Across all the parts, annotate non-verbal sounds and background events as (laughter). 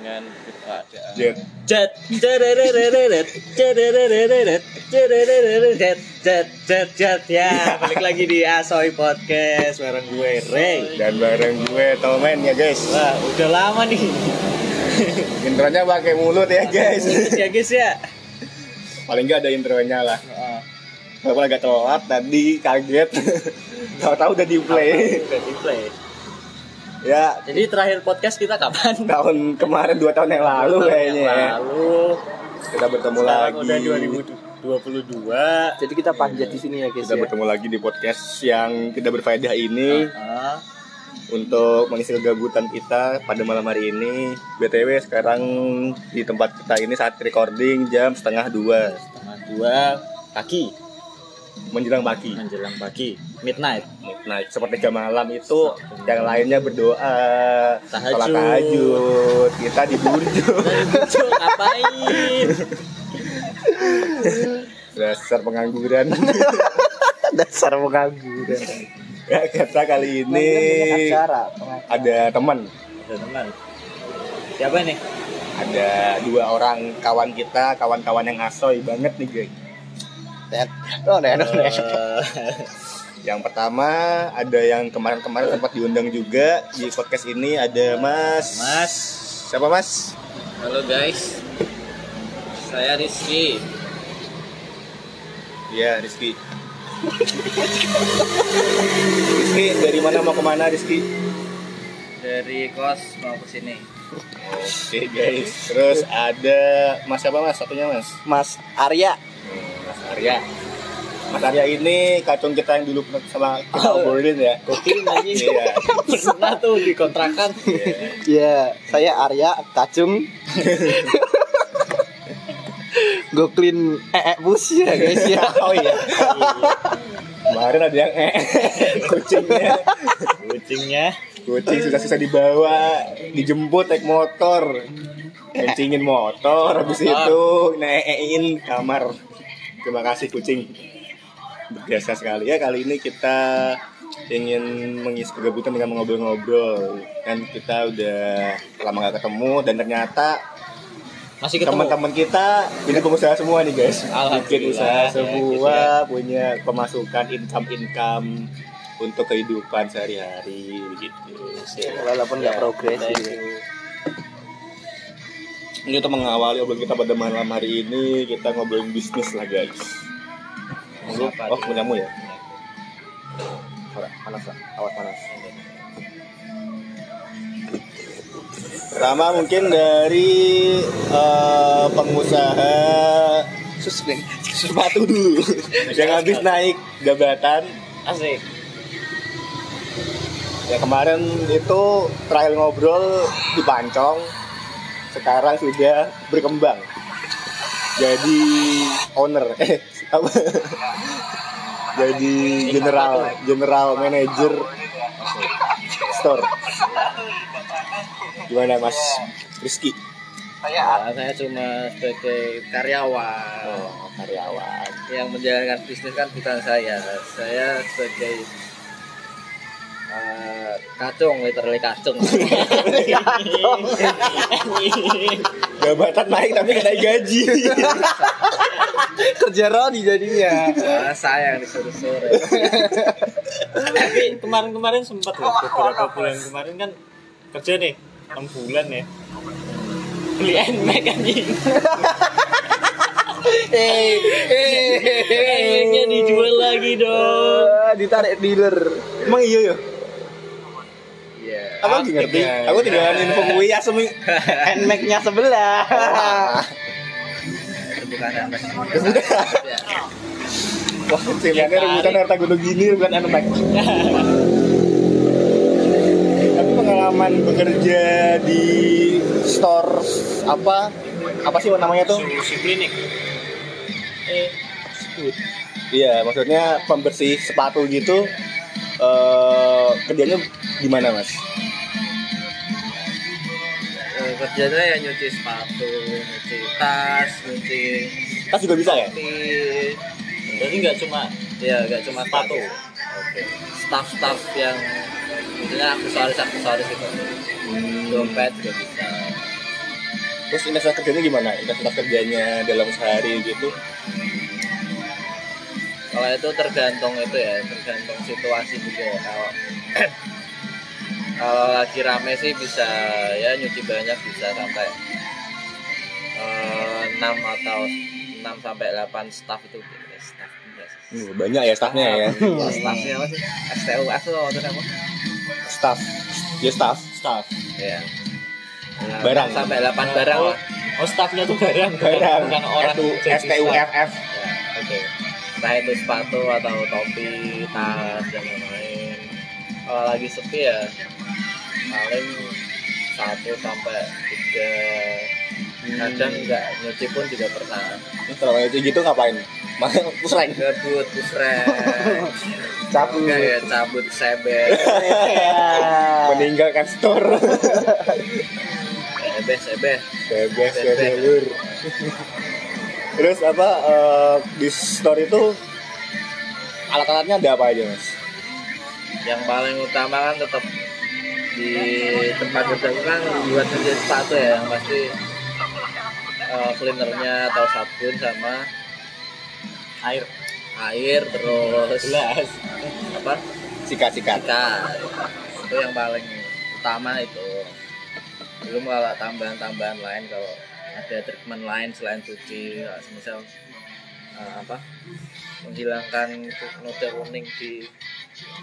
dengan keadaan Jet. jet Jedereret, jedereret, jedereret, jet jet jet jet ya balik lagi di Asoy Podcast bareng gue Ray Dan bareng gue Tomen ya guys. wah udah lama nih Intronya pakai mulut ya guys. ya guys ya Paling nggak ada intronya lah. Ah, Walaupun agak telat tadi kaget. (laughs) Tahu-tahu udah di play. udah di play Ya. Jadi terakhir podcast kita kapan? (laughs) Tahun kemarin dua tahun yang lalu kayaknya ya. lalu. Kita bertemu sekarang lagi. udah 2022 Jadi kita panjat di sini ya guys Kita ya. bertemu lagi di podcast yang tidak berfaedah ini. Ah, untuk mengisi kegabutan kita pada malam hari ini. BTW sekarang di tempat kita ini saat recording jam setengah dua. Setengah dua. Pagi menjelang pagi. menjelang pagi midnight Nah, sepertiga malam itu yang lainnya berdoa, Tahajud. sholat tahajud, kita di burjo. (laughs) Ngapain (laughs) Dasar pengangguran. (laughs) Dasar pengangguran. ya, kata kali ini acara. ada teman, ada teman siapa nih ada dua orang kawan kita, kawan-kawan yang asoy banget nih, guys. Oh. Eh, Yang pertama ada yang kemarin-kemarin sempat diundang juga di podcast ini ada Mas. Mas Siapa Mas? halo guys saya Rizky Iya, Rizky. Rizky dari mana mau ke mana Rizky? dari kos mau ke sini Oke guys, terus ada Mas siapa Mas? Satunya Mas. Mas Arya. Arya. Mas Arya ini kacung kita yang dulu pernah sama kita obrolin ya. Gokil anjing Iya. pernah tuh di kontrakan Ya, saya Arya Kacung. Goklin ee bus ya guys ya. (laughs) Oh iya. Kemarin ada yang eh kucingnya. kucingnya Kucing susah-susah dibawa, dijemput naik motor. Kencingin motor habis itu nein kamar. Terima kasih kucing. Biasa sekali. Ya kali ini kita ingin mengisi kegabutan dengan ngobrol-ngobrol dan kita udah lama gak ketemu dan ternyata masih ketemu. teman-teman kita ini pengusaha semua nih guys. Bikin usaha ya, semua punya pemasukan income income untuk kehidupan sehari-hari begitu Walaupun nggak progres Thank gitu. Ini untuk mengawali obrolan kita pada malam hari ini kita ngobrolin bisnis lah guys. Siapa oh punyamu ya? Panas lah awas panas. Pertama mungkin dari eh, pengusaha Sus, Neng. sepatu dulu yang habis naik jabatan. Asik. Ya kemarin itu trial ngobrol di Pancong sekarang sudah berkembang. Jadi owner. (laughs) Eh apa? Jadi general general manager store. Gimana mas? Rizky? Ya, saya cuma sebagai karyawan. Oh, karyawan. Yang menjalankan bisnis kan bukan saya. Saya sebagai eh, kacung, literally kacung. (laughs) jabatan naik tapi gak naik gaji Kerja Rodi jadinya. Wah, saya yang disuruh sore. Tapi kemarin-kemarin sempat loh, beberapa bulan kemarin kan kerja nih 6 bulan ya. Beli NMAX anjing. Eh, eh, dijual lagi dong. Ah, Ditarik dealer. emang iya ya Iya. Aku lagi ngerti aku tinggalan info gue ya semi Nmax-nya sebelah. bukan. Wah, pilihannya rebutan harta gunung gini bukan anak Tapi pengalaman bekerja di store apa apa sih namanya tuh? Susu klinik. Eh, Iya, maksudnya pembersih sepatu gitu. eh kerjanya gimana mas? Eh, kerjanya ya nyuci sepatu, nyuci tas, nyuci Tas juga bisa ya? Jadi nggak cuma ya nggak cuma sepatu. Staff-staff yang misalnya aksesoris aksesoris itu. Dompet juga bisa. Terus intensitas kerjanya gimana? Intensitas kerjanya dalam sehari gitu? Kalau itu tergantung itu ya, tergantung situasi juga ya. Kalau (clears throat) (clears throat) kalau lagi rame sih bisa ya nyuci banyak bisa sampai eh, 6 atau 6 sampai 8 staff itu staff enggak sih. Hmm, banyak ya staffnya ya. Staffnya apa sih? STUS itu apa? Staff. Ya staff. staff Ya. Ya, Barang. sampai 8 barang lah. oh staffnya tuh barang bukan- Barang. bukan orang staff. STUFF. Ya, oke. Entah itu sepatu atau topi, tas dan lain-lain. Kalau lagi sepi ya paling satu sampai tiga kadang enggak nyuci pun juga pernah Kalau kayak gitu ngapain? Malah (laughs) pusreng. gebut pusreng (laughs) Cabut. kayak cabut sebet (laughs) Meninggalkan store. Bebas ya Bebas. lur. Terus apa eh, di store itu alat-alatnya ada apa aja mas? Yang paling utama kan tetap di tempat kerja itu kan buat kerja sepatu ya yang pasti eh, cleanernya atau sabun sama air. Air terus jelas apa? Sikat-sikat. kita itu yang paling utama itu. Belum kalau tambahan-tambahan lain kalau ada treatment lain selain cuci misal eh, apa? Menghilangkan noda kuning di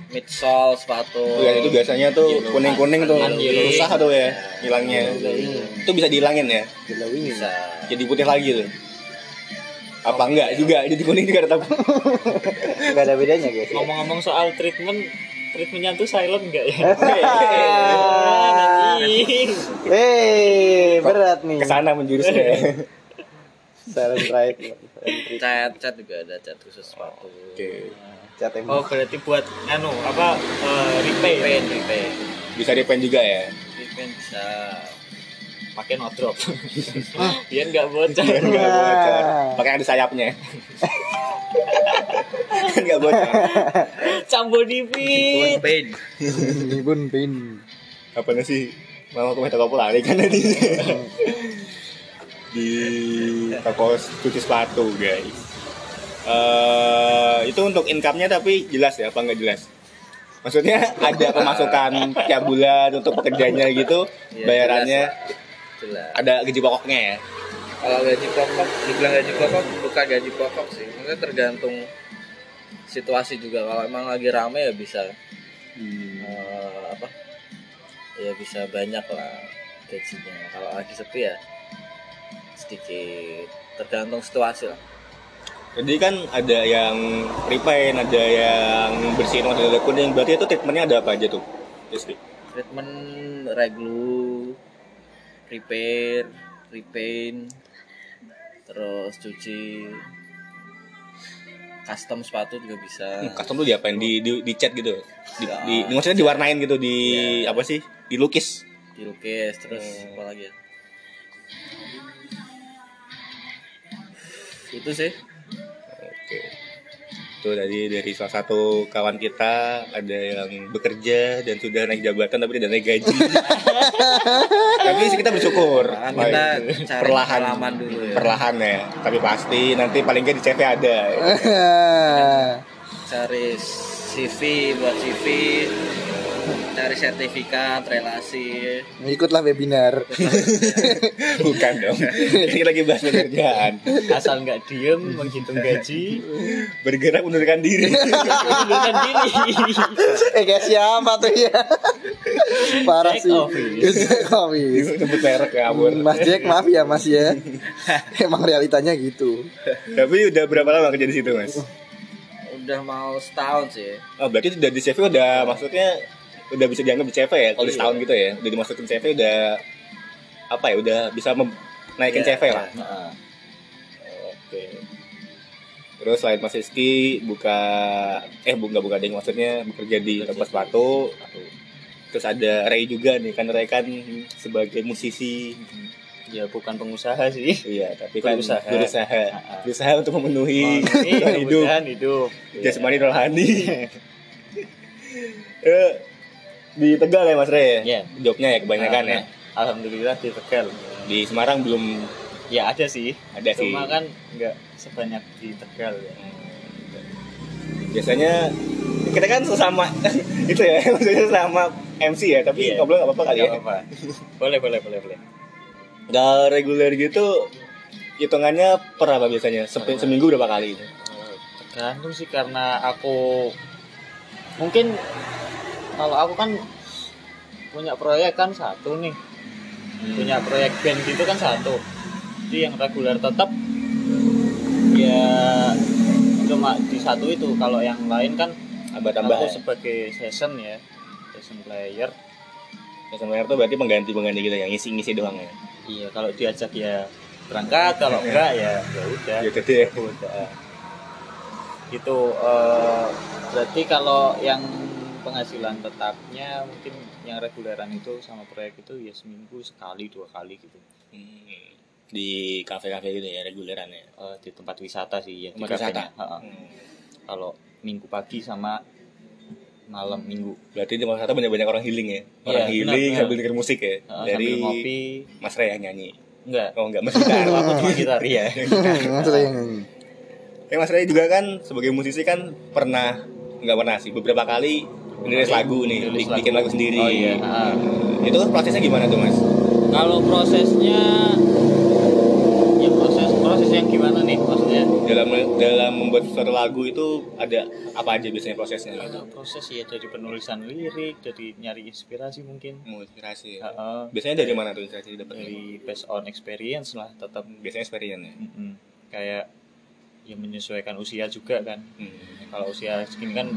midsole sepatu Oh, ya, itu biasanya tuh Yellow kuning-kuning tuh kan, yellow. susah tuh ya hilangnya. Itu bisa dihilangin ya. bisa Jadi putih lagi tuh. Apa enggak juga jadi kuning juga tetap. (laughs) Gak ada bedanya guys. ngomong-ngomong soal treatment treatmentnya tuh silent enggak ya (laughs) Hei, berat nih. Ke sana menjurusnya. (laughs) Silent right. cat cat juga ada cat khusus sepatu Oke. Cat oh emang. berarti buat anu apa eh, repair repaint repaint Bisa repaint juga ya. repaint bisa pakai no drop (laughs) biar nggak bocor Biar enggak bocor. Pakai ada sayapnya. Enggak bocor. cambo paint Ini pun pin. Apa sih? Mau ke toko lari kan tadi. (laughs) Di toko cuci sepatu, guys. Eh itu untuk income-nya tapi jelas ya apa enggak jelas? Maksudnya ada pemasukan tiap bulan untuk pekerjanya gitu, Iya, bayarannya jelas ada gaji pokoknya ya. kalau gaji pokok dibilang gaji pokok bukan gaji pokok sih. Maksudnya tergantung situasi juga. Kalau emang lagi rame ya bisa eh, apa? Ya bisa banyak lah gajinya. Kalau lagi sepi ya sedikit. Tergantung situasi lah Jadi kan ada yang repaint, ada yang bersihin ada kuning. Berarti itu treatmentnya ada apa aja tuh? Rizky? treatment reglu repair repaint terus cuci custom sepatu juga bisa Hmm, Custom tuh diapain? Di, di, di cat gitu? Di, Ya. di, di- maksudnya diwarnain gitu? Di Ya. apa sih? Dilukis? dilukis terus Hmm. apa lagi ya itu sih Oke. Itu tadi dari salah satu kawan kita ada yang bekerja dan sudah naik jabatan tapi tidak naik gaji. (laughs) tapi sih kita bersyukur. Wah, kita cari perlahan dulu ya. Perlahan ya. Tapi pasti nanti paling nggak di CV ada. cari CV buat CV cari sertifikat relasi Ikutlah webinar. (laughs) Bukan dong. Ini lagi bahas pekerjaan. asal nggak diem menghitung gaji Bergerak mundurkan diri. (laughs) mundurkan diri eh guys siapa tuh ya? Parah Jack sih. Office. Jack Office. Sebut merek ya ampun. Mas Jack maaf ya Mas ya. Emang realitanya gitu. Tapi udah berapa lama kerja di situ, Mas? udah mau setahun sih Oh, berarti udah di CV udah maksudnya udah bisa dianggap di CV ya kalau Iya. setahun gitu ya. Udah dimasukin CV udah apa ya? Udah bisa naikin Iya, CV lah. iya. Heeh. Oke. Terus selain Mas Rizky buka eh buka buka ding maksudnya bekerja di tempat sepatu. Terus ada Ray juga nih kan Ray kan sebagai musisi. ya bukan pengusaha sih Iya, tapi kan Berusaha. berusaha, Ah. berusaha untuk memenuhi (laughs) Ini kebutuhan hidup. hidup jasmani rohani. (laughs) Di Tegal ya Mas Ray? Iya. Jobnya ya kebanyakan ya. alhamdulillah di Tegal Di Semarang belum ya ada sih ada sih. cuma kan nggak sebanyak di Tegal ya Biasanya kita kan sesama (laughs) itu ya, (laughs) maksudnya sama MC ya, tapi Iya. ngobrol nggak apa-apa kali Nggak ya. apa-apa boleh boleh boleh boleh Kalau reguler gitu hitungannya per apa biasanya? Sepe- seminggu berapa kali? Tergantung sih karena aku mungkin kalau aku kan punya proyek kan satu nih punya proyek band gitu kan satu jadi yang reguler tetap ya cuma di satu itu kalau yang lain kan Tambah tambah. aku Ya. sebagai session ya session player Sebenarnya itu berarti pengganti pengganti gitu yang ngisi ngisi doang ya. iya kalau diajak ya berangkat kalau enggak ya ya udah Ya jadi ya. udah gitu eh, berarti kalau yang penghasilan tetapnya mungkin yang reguleran itu sama proyek itu ya seminggu sekali dua kali gitu Hmm. di kafe-kafe gitu ya reguleran ya. Eh, di tempat wisata sih ya di Tempat wisata? kafenya. Ha-ha. Hmm. kalau minggu pagi sama malam minggu Berarti di wisata banyak banyak orang healing ya. Orang Iya, healing benar, sambil denger musik ya. Eh, Dari ngopi Mas Ray yang nyanyi. enggak Oh enggak (laughs) Mas Gitar. aku cuma gitar ya Maksudnya yang nyanyi. Eh Mas Ray juga kan sebagai musisi kan pernah nggak pernah sih beberapa kali nulis lagu nih, Nulis bi- bikin lagu sendiri. oh iya ha. Itu prosesnya gimana tuh Mas? kalau prosesnya ya proses proses yang gimana nih maksudnya Dalam dalam membuat suatu lagu itu ada apa aja biasanya prosesnya? ada proses ya dari penulisan lirik dari nyari inspirasi mungkin Mau inspirasi. ya. Ha-ha. Biasanya dari mana tuh inspirasi dapetnya? dari based on experience lah tetap Biasanya experience ya. Mm-mm. kayak ya menyesuaikan usia juga kan Hmm. kalau usia segini kan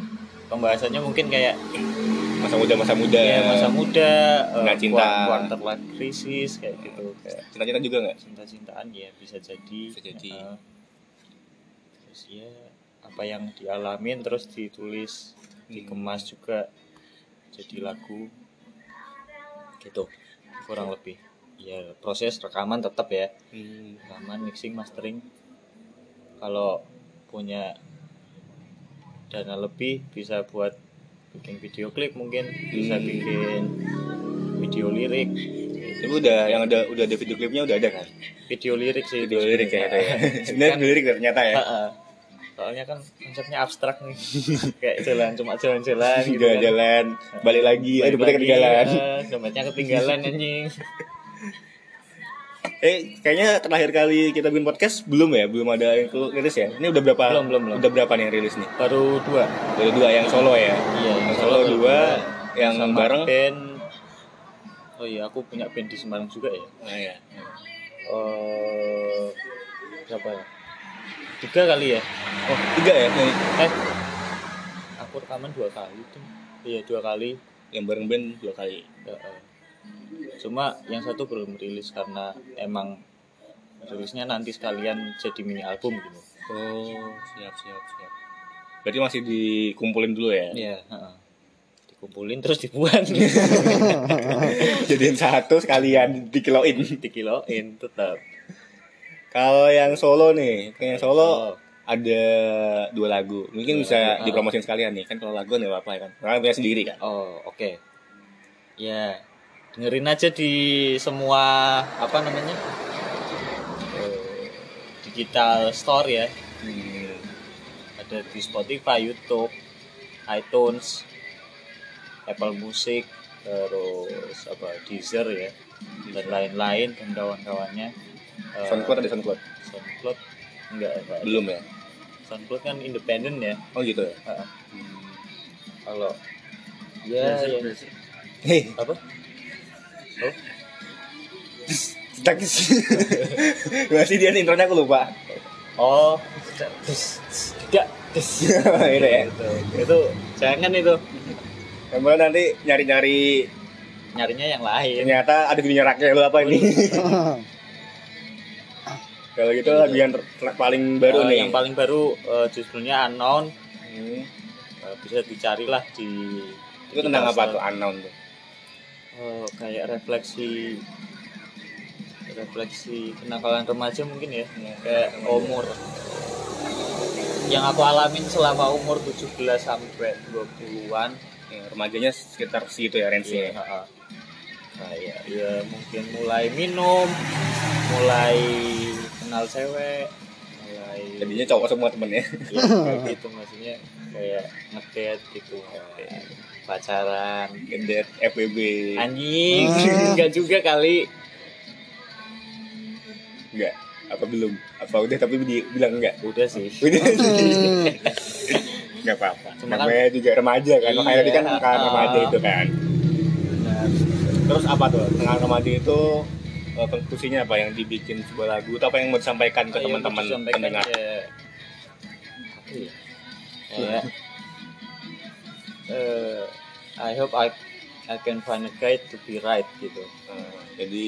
pembahasannya mungkin kayak Masa muda masa muda. ya masa muda eh, Nah, cinta. quar- quarter life crisis kayak gitu kayak Cinta-cinta juga nggak? cinta-cintaan ya bisa jadi Bisa jadi. Eh, terus ya apa yang dialamin terus ditulis dikemas juga jadi lagu gitu kurang lebih ya proses rekaman tetap ya Hmm. rekaman mixing mastering kalau punya dana lebih bisa buat bikin video klip mungkin bisa Hmm. bikin video lirik Tapi udah yang ada udah ada video klipnya udah ada kan? video lirik sih Video itu lirik ya itu ya. sebenarnya. (laughs) Sebenarnya video lirik ternyata ya. Soalnya kan konsepnya abstrak nih (laughs) kayak jalan cuma jalan-jalan (laughs) gitu kan. Jalan-jalan, balik lagi, Balik dompetnya lagi, ketinggalan. dompetnya ketinggalan anjing Eh, kayaknya terakhir kali kita bikin podcast belum ya? Belum ada yang rilis ya? Ini udah berapa? Belum, belum, belum. Udah berapa nih yang rilis nih? baru dua Baru dua yang solo ya? iya Yang solo dua, yang Sama bareng. band oh iya aku punya band di Semarang juga ya Nah, ya. eh berapa ya tiga kali ya Oh, tiga ya? Eh aku rekaman dua kali tuh iya dua kali yang bareng band dua kali. Ya, eh. Cuma yang satu belum rilis karena emang rilisnya nanti sekalian jadi mini album gitu Oh, siap, siap, siap. Berarti masih dikumpulin dulu ya? iya heeh. dikumpulin terus dibuang (laughs) Jadiin satu sekalian dikiloin. dikiloin tetap Kalau yang solo nih, yang solo Oh. ada dua lagu. Mungkin Dua bisa lagu, ah. dipromosin sekalian nih. Kan kalau lagu nggak apa-apa ya kan. Karena punya sendiri kan. Oh, oke. Ya, dengerin aja di semua apa namanya? eh, digital store ya. Hmm. Ada di Spotify, YouTube, iTunes, Apple Music, terus apa Deezer ya dan lain-lain dan kawan-kawannya. Eh, Soundcloud ada Soundcloud? SoundCloud enggak, enggak. Belum ya? SoundCloud kan independen ya. Oh gitu ya? Heeh. Kalau ya, ya. Hei, apa? Oh, stuck Masih dia intronya aku lupa. Oh, tidak. Gitu (laughs) ya. Itu, itu jangan itu Kemudian nanti nyari-nyari nyarinya yang lain. ternyata ada video raknya lu apa ini? (laughs) Kalau gitu lagu yang paling baru Eh, nih. Yang paling baru eh, judulnya unknown. Hmm. Eh, bisa dicarilah di. Itu tentang apa tuh unknown tuh? Oh, kayak refleksi refleksi kenakalan remaja mungkin ya? Kayak umur. Yang aku alamin selama umur 17 sampai 20-an Ya, remajanya sekitar segitu ya range-nya. Iya, ha-ha. kayak ya mungkin mulai minum mulai kenal cewek mulai jadinya cowok semua temennya. Ya kayak (laughs) gitu maksudnya. Kayak ngedate gitu. Kayak pacaran. Gendet FWB anjing enggak juga kali. Enggak apa belum? Apa udah tapi bilang enggak? Udah sih. (laughs) Udah (laughs) enggak apa-apa. Cuma kan- namanya juga remaja kan makanya Iya, tadi kan kan ah. remaja itu kan. Benar. terus apa tuh? Tengah remaja itu eh, konklusinya apa? Yang dibikin sebuah lagu atau apa yang mau disampaikan ke yang teman-teman pendengar? ya? (laughs) Eh, I hope I I can find a guide to be right gitu. Eh, jadi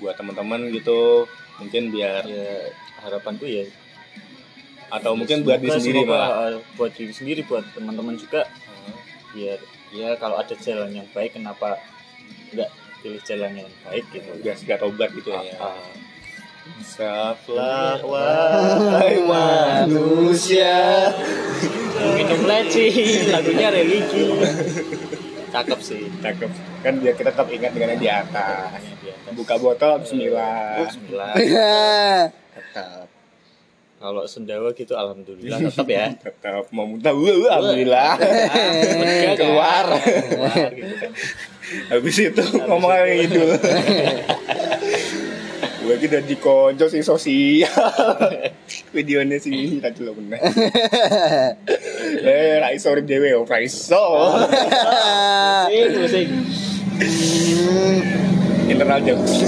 buat teman-teman gitu mungkin biar ya harapanku ya. Atau mungkin buat diri sendiri malah eh, buat diri sendiri buat teman-teman juga. Biar ya kalau ada jalan yang baik kenapa nggak pilih jalan yang baik gitu. Udah segera tobat gitu ya. Ah, Insaflah wahai (laughs) manusia. Minum leci lagunya religi. Cakep sih. Cakep. Kan biar kita tetap ingat dengan yang di atas. Buka botol Bismillah Bismillah Tetap. Kalau sendawa gitu alhamdulillah tetap ya. (laughs) Tetap. Mau muntah uh, Alhamdulillah. Lega, kan? Keluar. Keluar gitu. Habis itu ngomong yang idul (laughs) Gue lagi udah dikonco sing sosial (laughs) Videonya sih tadi lo bener Eh, Raiso urip dewe, oh, Raiso sing sing Internal jokes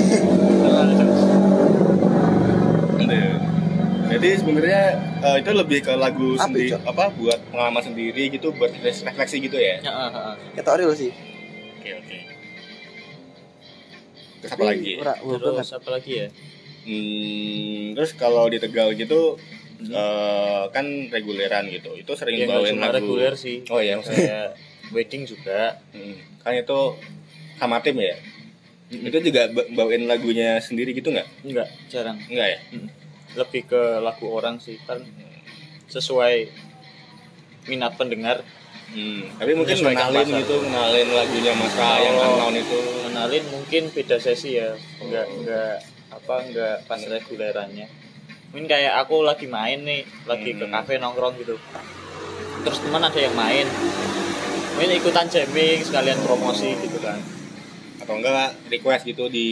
Jadi sebenarnya eh, itu lebih ke lagu Apa sendiri itu? apa buat pengalaman sendiri gitu buat refleksi gitu ya. Ya, ah, ah. Kata real sih. Oke oke. Terus apa lagi? Terus apa lagi ya Hmm, terus kalau di Tegal gitu eh, kan reguleran gitu. Itu sering ya nggak bawain lagu. reguler sih Oh iya maksudnya. wedding juga Hmm, kan itu sama tim ya. Itu juga ba- bawain lagunya sendiri gitu nggak? enggak jarang Enggak ya? lebih ke lagu orang sih kan sesuai minat pendengar Hmm, tapi mungkin pasar. gitu, ngenalin lagunya Mas Ra yang Oh. unknown itu. kenalin mungkin beda sesi ya. Enggak enggak apa enggak pas regulerannya. Mungkin kayak aku lagi main nih lagi ke Hmm. kafe nongkrong gitu. Terus teman ada yang main. Mungkin ikutan jamming sekalian promosi gitu kan. Atau enggak request gitu di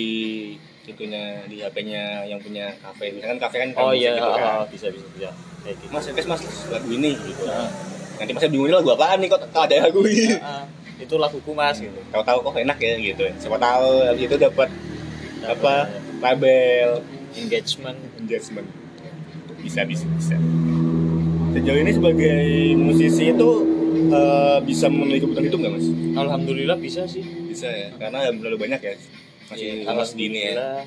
itunya di HP-nya yang punya kafe. Misalkan kafe kan oh iya gitu kan. oh, bisa bisa bisa. Kayak gitu. Mas request mas lagu ini gitu. Nah, nanti masnya bingung lagu apaan nih kok ada lagu ini ah, itu laguku mas gitu. Tahu-tahu kok enak ya gitu. Siapa tahu habis itu dapat apa label. Engagement. Engagement. Bisa bisa bisa. Sejauh ini sebagai musisi itu eh, bisa memenuhi kebutuhan itu nggak mas? Alhamdulillah bisa sih. Bisa ya karena belum terlalu banyak ya. Masih Iya, umur segini ya. alhamdulillah.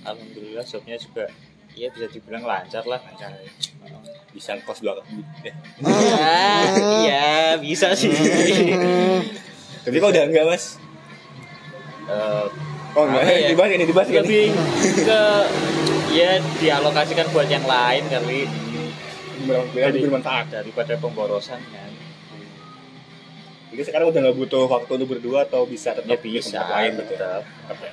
Alhamdulillah jobnya juga Iya bisa dibilang lancar lah. Lancar bisa kos dua eh. iya bisa sih. (laughs) Tapi kok udah enggak mas? Eh, oh enggak. ya? dibahas ini dibahas ini. Lebih ke ya dialokasikan buat yang lain kali. Lebih bermanfaat? daripada pemborosan kan. Jadi sekarang udah nggak butuh waktu untuk berdua atau bisa ya tetap di bisa tempat lain gitu? tetap. Tetap ya.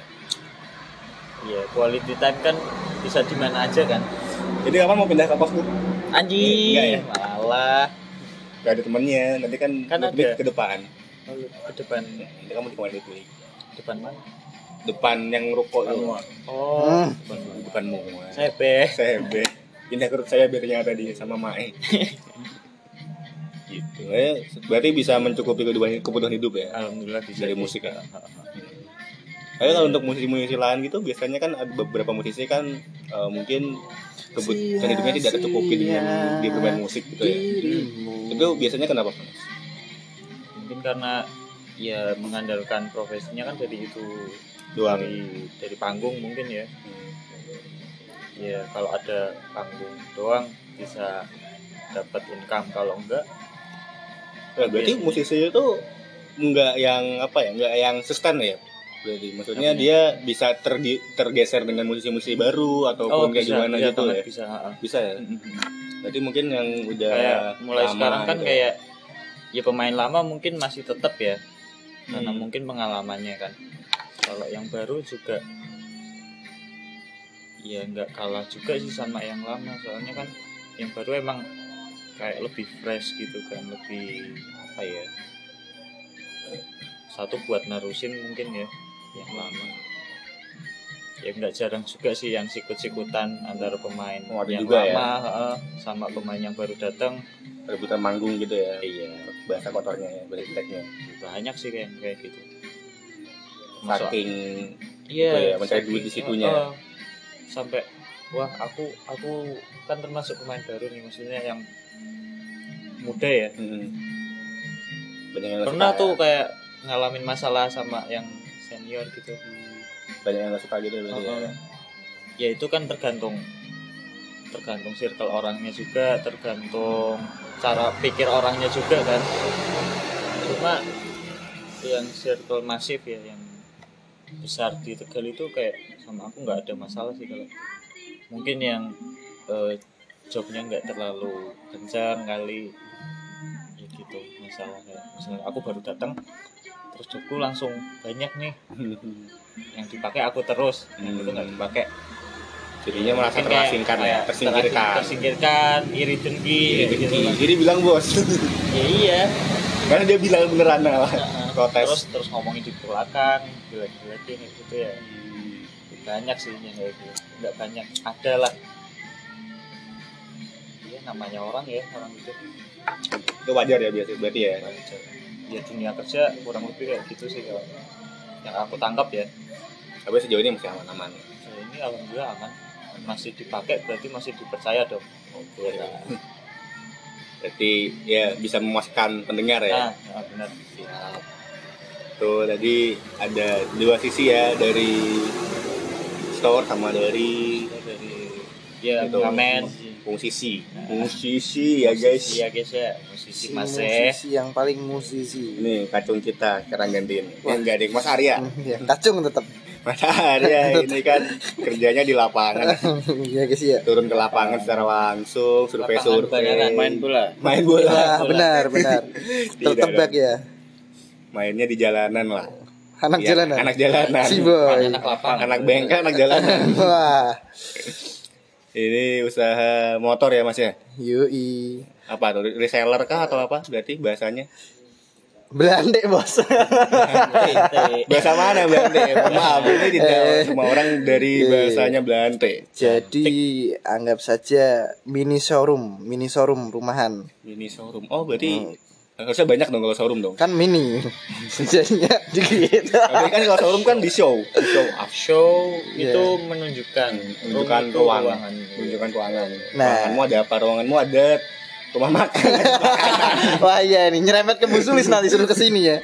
ya quality time kan bisa di mana aja kan. Jadi kapan mau pindah ke kos bu anjing. Enggak ya? malah gak ada temennya nanti kan, Kan lebih ada. ke depan. Oh, ke depan. Nanti kamu di kamar itu depan mana? Depan yang ruko itu oh. Depan depan semua saya be saya be pindah ke rumah saya biar tadi sama Mae. (laughs) Gitu eh berarti bisa mencukupi kebutuhan kebutuhan hidup ya? Alhamdulillah bisa Dari musik ya? Tapi kalau untuk musisi-musisi lain gitu biasanya kan ada beberapa musisi kan eh, mungkin kebutuhan hidupnya tidak tercukupi dengan dia bermain musik gitu ya. Itu biasanya kenapa? Mas? mungkin karena ya mengandalkan profesinya kan dari itu Doang. dari dari panggung mungkin ya ya kalau ada panggung doang bisa dapat income kalau enggak Nah, berarti musisi itu enggak yang apa ya? Enggak yang sustain ya. Berarti maksudnya dia bisa tergi- tergeser dengan musisi-musisi baru ataupun kayak gimana iya gitu banget ya. bisa. Bisa ya. Berarti mungkin yang udah kayak mulai lama sekarang kan gitu. kayak ya pemain lama mungkin masih tetap ya karena Hmm. mungkin pengalamannya kan kalau yang baru juga ya nggak kalah juga sih sama yang lama soalnya kan yang baru emang kayak lebih fresh gitu kan lebih apa ya satu buat narusin mungkin ya yang lama ya nggak jarang juga sih yang sikut-sikutan antara pemain Oh, yang juga ya? lama heeh, sama pemain yang baru datang rebutan manggung gitu ya iya bahasa kotornya ya bahasa jeleknya banyak sih kayak kayak gitu saking Iya, Apa ya, mencari duit di situnya. Heeh. sampai wah aku aku kan termasuk pemain baru nih maksudnya yang muda ya. hmm, Pernah tuh ya. kayak ngalamin masalah sama yang senior gitu. banyak yang nggak suka gitu berarti ya. Ya itu kan tergantung tergantung circle orangnya juga, tergantung cara pikir orangnya juga kan. Cuma yang circle masif ya yang besar di Tegal itu kayak sama aku nggak ada masalah sih kalau mungkin yang eh, jobnya nggak terlalu kencang kali ya gitu masalah kayak misalnya aku baru datang terus jobku langsung banyak nih. (laughs) Yang dipakai aku terus yang Hmm. itu nggak dipakai. Jadinya merasa terasingkan ya tersingkirkan. tersingkirkan iri dengki gitu. Kan. jadi bilang bos. Ya iya. Karena dia bilang beneran lah Heeh. (laughs) protes. terus terus ngomongin di belakang jelek-jelekin gitu ya. Banyak sih yang kayak gitu. Nggak banyak. Ada lah. Iya namanya orang ya orang itu. Itu wajar ya biasa berarti ya. Wajar. Ya dunia kerja kurang lebih kayak gitu sih kalau yang aku tangkap ya tapi sejauh ini masih aman-aman so, ini alhamdulillah aman masih dipakai berarti masih dipercaya dong Oke. Berarti ya bisa memuaskan pendengar ya. nah, nah benar Siap. Tuh tadi ada dua sisi ya dari store sama dari dari ya Itu. ngamen musisi. Nah. Musisi ya guys. iya guys ya musisi Si masih musisi yang paling musisi Ini kacung kita sekarang gantiin. Eh, enggak deh, Mas Arya. (laughs) ya, kacung tetap Mas Arya (laughs) ini kan kerjanya di lapangan. (laughs) ya guys ya Turun ke lapangan secara langsung, survei-survei. main bola Main bola. Wah, benar benar tertebak ya Mainnya di jalanan lah. anak Ya, jalanan Anak jalanan. si boy anak lapangan Anak bengkel, anak jalanan. wah Ini usaha motor ya mas ya? yui Apa tuh? Reseller kah atau apa? Berarti bahasanya? Belanda bos Bahasa mana Belante? Maaf, ini tidak Eh. semua orang dari Eh. bahasanya Belante. jadi anggap saja mini showroom mini showroom rumahan Mini showroom. Oh berarti harusnya banyak dong kalau showroom dong. kan mini (laughs) jadinya dikit Tapi kan kalau showroom kan di show, di show up. show Iya. itu menunjukkan Menunjukkan ruangan, ruangan. menunjukkan ruangan. Nah. Ruanganmu ada apa? Ruanganmu ada rumah makan. (laughs) wah iya nih nyerempet ke busulis nanti suruh ke sini ya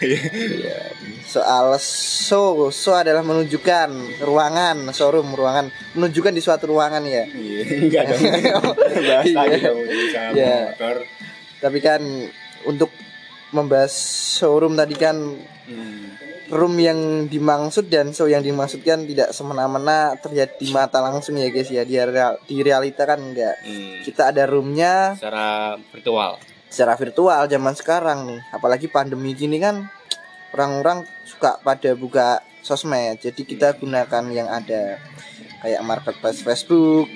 Iya. soal show show adalah menunjukkan ruangan showroom ruangan menunjukkan di suatu ruangan ya Iya, enggak dong. (laughs) Bahasa Iya. gitu Iya. motor. Tapi kan untuk membahas showroom tadi kan Hmm. room yang dimaksud dan show yang dimaksudkan tidak semena-mena terlihat di mata langsung ya guys ya di, real, di realita kan enggak Hmm. kita ada roomnya Secara virtual. secara virtual zaman sekarang nih apalagi pandemi gini kan orang-orang suka pada buka sosmed jadi kita gunakan yang ada kayak marketplace Facebook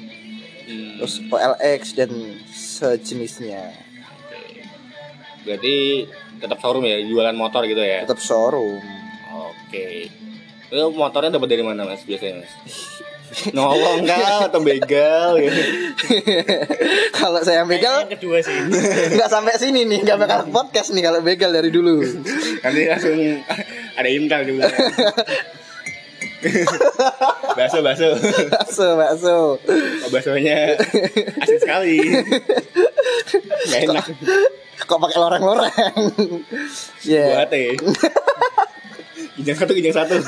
Hmm. terus OLX dan sejenisnya Berarti tetap showroom ya, jualan motor gitu ya. tetap showroom Oke. Itu motornya dapat dari mana mas biasanya mas? Nolong kah atau begal gitu? (laughs) kalau saya begal yang kedua sih (laughs) nggak sampai sini nih nggak bakal podcast nih kalau begal dari dulu Nanti langsung ada intal di belakang. (laughs) (laughs) bakso bakso. bakso bakso Oh, baksonya asin sekali. Gak enak. kok pakai loreng-loreng ya Buat ya. Kijang satu, kijang satu.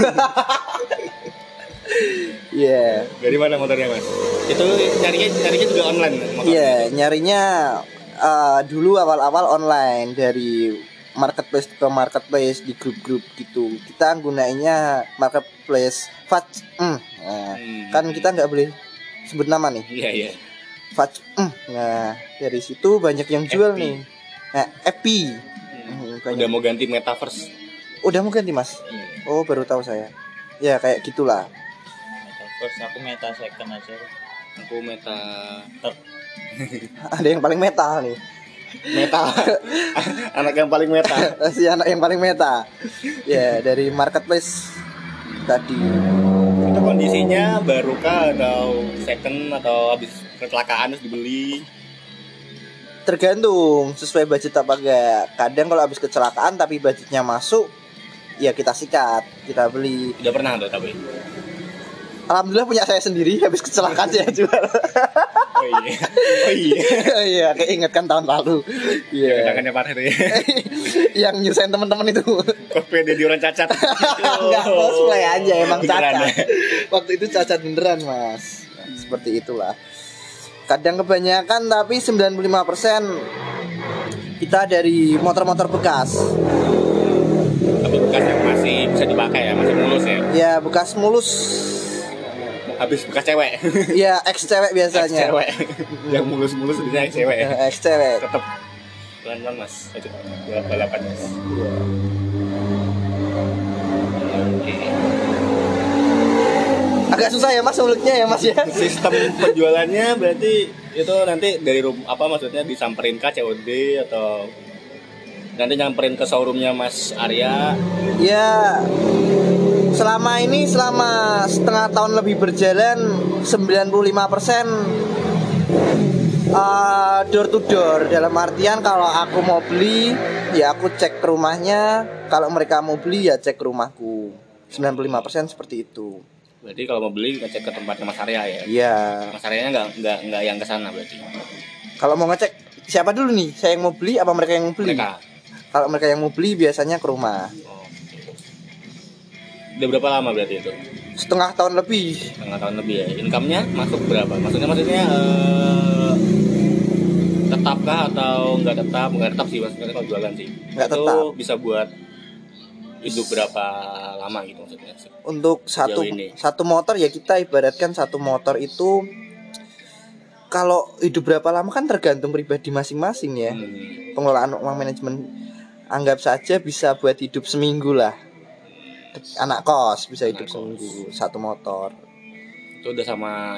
ya Dari mana motornya mas? Itu nyarinya nyarinya juga online. Iya, nyarinya eh, dulu awal-awal online dari marketplace ke marketplace di grup-grup gitu. Kita gunainnya marketplace Fat. Mm. Nah, Hmm. kan kita nggak boleh sebut nama nih. Iya iya. Fat. Mm. Nah, dari situ banyak yang jual Epi. nih. Nah, Epi. Hmm. Udah mau ganti metaverse. udah mau ganti mas Iya. oh baru tahu saya ya kayak gitulah Metaverse aku meta second aja. Aku meta ada yang paling metal nih meta. (laughs) Anak yang paling meta. (laughs) si anak yang paling meta ya dari marketplace tadi Itu kondisinya barukah atau second atau habis kecelakaan terus dibeli? tergantung sesuai budget apa enggak kadang kalau habis kecelakaan tapi budgetnya masuk ya kita sikat kita beli Udah pernah tuh tapi. alhamdulillah punya saya sendiri habis kecelakaan saya jual (laughs) Oh iya. Oh iya. (laughs) iya keingetkan tahun lalu iya Kenangannya parah itu ya. (laughs) yang nyusahin teman-teman itu Cosplay jadi orang cacat. (laughs) Enggak cosplay aja emang Beneran cacat. ya? Waktu itu cacat beneran, Mas. Seperti itulah. Kadang kebanyakan tapi 95% kita dari motor-motor bekas. Tapi bekas yang masih bisa dipakai ya, masih mulus ya. Ya, bekas mulus. Habis bekas cewek. Ya, ex cewek biasanya. cewek. yang mulus-mulus bisa ex cewek. Ex cewek. Tetap pelan-pelan mas. Balap balapan mas. Agak susah ya Mas mulutnya ya Mas ya. Sistem penjualannya berarti itu nanti dari rum apa maksudnya disamperin ke COD atau nanti nyamperin ke showroomnya Mas Arya Ya selama ini selama setengah tahun lebih berjalan 95% uh, door to door. Dalam artian kalau aku mau beli ya aku cek ke rumahnya. Kalau mereka mau beli ya cek ke rumahku. 95% seperti itu. Berarti kalau mau beli ngecek ke tempatnya Mas Arya ya? Iya. Mas Aryanya nggak nggak nggak yang ke sana berarti? Kalau mau ngecek siapa dulu nih? Saya yang mau beli apa mereka yang mau beli? Mereka. Kalau mereka yang mau beli biasanya ke rumah. oh. Udah berapa lama berarti itu? Setengah tahun lebih. Setengah tahun lebih ya. Income-nya masuk berapa? Maksudnya maksudnya eh, tetapkah atau nggak tetap? Nggak tetap sih maksudnya kalau jualan sih. Nggak itu tetap. bisa buat hidup berapa lama gitu maksudnya? Untuk satu satu motor ya kita ibaratkan satu motor itu kalau hidup berapa lama kan tergantung pribadi masing-masing ya. Hmm. pengelolaan uang manajemen anggap saja bisa buat hidup seminggu lah anak kos bisa hidup Anak kos. seminggu satu motor. Itu udah sama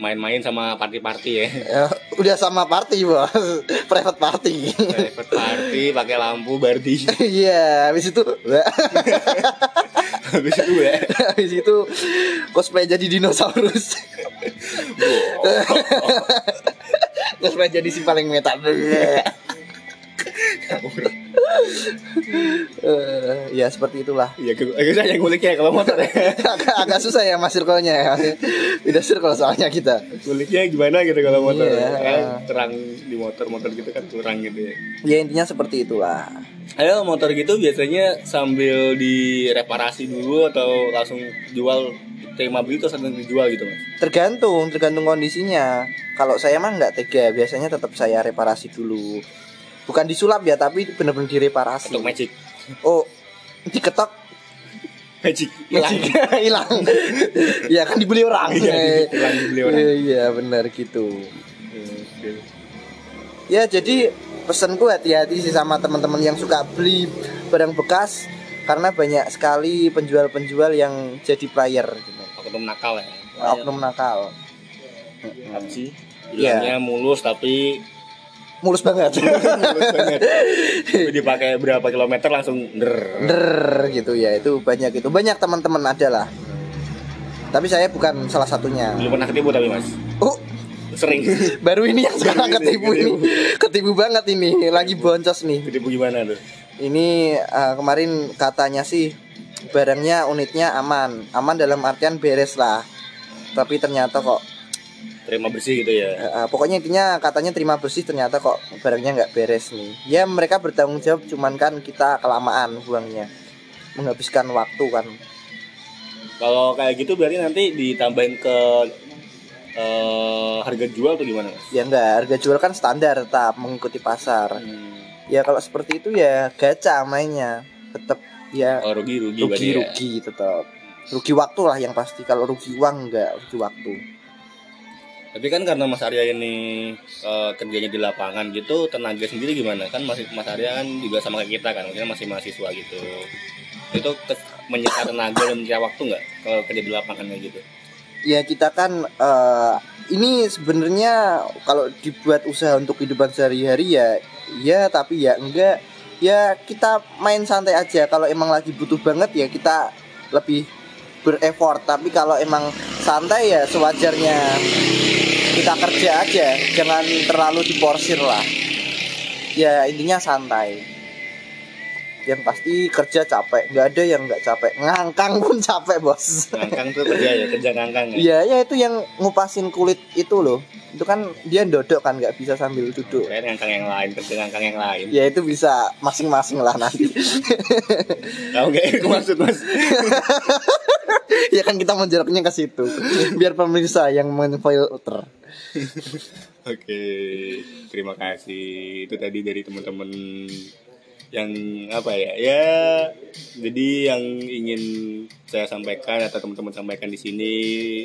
main-main sama party-party ya? (laughs) Eh, udah sama party bos. (laughs) Private party. Private party pakai lampu bardi. (laughs) Iya habis itu habis itu ya habis itu cosplay jadi dinosaurus. Cosplay jadi si paling meta Eh, ya seperti itulah. Ya gue saya yang nguliknya kalau motor ya (laughs) agak, agak susah ya mas circle-nya ya. (laughs) Tidak circle soalnya kita. Nguliknya gimana gitu kalau motor? Iya. Terang di motor-motor gitu kan kurang gitu ya. Ya intinya seperti itulah. Ayo motor gitu biasanya sambil direparasi dulu atau langsung jual terima beli terus langsung dijual gitu mas? tergantung tergantung kondisinya. Kalau saya mah nggak tega. Biasanya tetap saya reparasi dulu bukan disulap ya tapi benar-benar direparasi Untuk magic, oh diketok magic hilang. (laughs) Hilang ya kan dibeli orang Iya, hilang dibeli orang. Iya, iya benar gitu ya jadi pesanku hati-hati sih sama teman-teman yang suka beli barang bekas karena banyak sekali penjual-penjual yang jadi player gitu. Oknum nakal ya. oknum nakal sih? Iya. Mulus tapi mulus banget. Mulus banget. Dipakai berapa kilometer langsung der. Der gitu ya itu banyak itu. Banyak teman-teman ada lah. Tapi saya bukan salah satunya. Belum pernah ketipu tapi mas. oh. Sering. (laughs) baru ini yang sekarang Baru ini, ketipu ini. Ketipu banget ini. Lagi boncos nih. Ketipu gimana tuh? ini eh, kemarin katanya sih barangnya unitnya aman. Aman dalam artian beres lah. Tapi ternyata kok Terima bersih gitu ya. eh, pokoknya intinya katanya terima bersih ternyata kok barangnya nggak beres nih. Ya mereka bertanggung jawab cuman kan kita kelamaan buangnya. Menghabiskan waktu kan. Kalau kayak gitu berarti nanti ditambahin ke eh, harga jual tuh gimana mas? ya enggak harga jual kan standar tetap mengikuti pasar. Ya kalau seperti itu ya gacha mainnya. Tetap ya Oh rugi rugi, rugi berarti ya. rugi tetap rugi waktu lah yang pasti. Kalau rugi uang enggak rugi waktu Tapi kan karena Mas Arya ini eh, kerjanya di lapangan gitu, tenaga sendiri gimana? Kan masih Mas Arya kan juga sama kayak kita kan, maksudnya masih mahasiswa gitu. Itu menyita tenaga dan menyita waktu nggak kalau kerja di lapangan kayak gitu? ya kita kan eh, ini sebenarnya kalau dibuat usaha untuk kehidupan sehari-hari ya ya tapi ya enggak ya kita main santai aja kalau emang lagi butuh banget ya kita lebih bereffort tapi kalau emang santai ya sewajarnya. Kita kerja aja jangan terlalu diporsir lah. Ya intinya santai yang pasti kerja capek nggak ada yang nggak capek ngangkang pun capek bos Ngangkang tuh kerja ya, kerja ngangkang ya. Iya, ya itu yang ngupasin kulit itu loh. Itu kan dia dodok kan nggak bisa sambil duduk. Kayak ngangkang yang lain, kerja ngangkang yang lain. Ya itu bisa masing-masing lah nanti. Tahu nggak itu maksud Mas? (laughs) ya kan kita menjaraknya ke situ. Biar pemirsa yang menfilter. Oke, terima kasih. Itu tadi dari teman-teman yang apa ya? Ya, jadi yang ingin saya sampaikan atau teman-teman sampaikan di sini,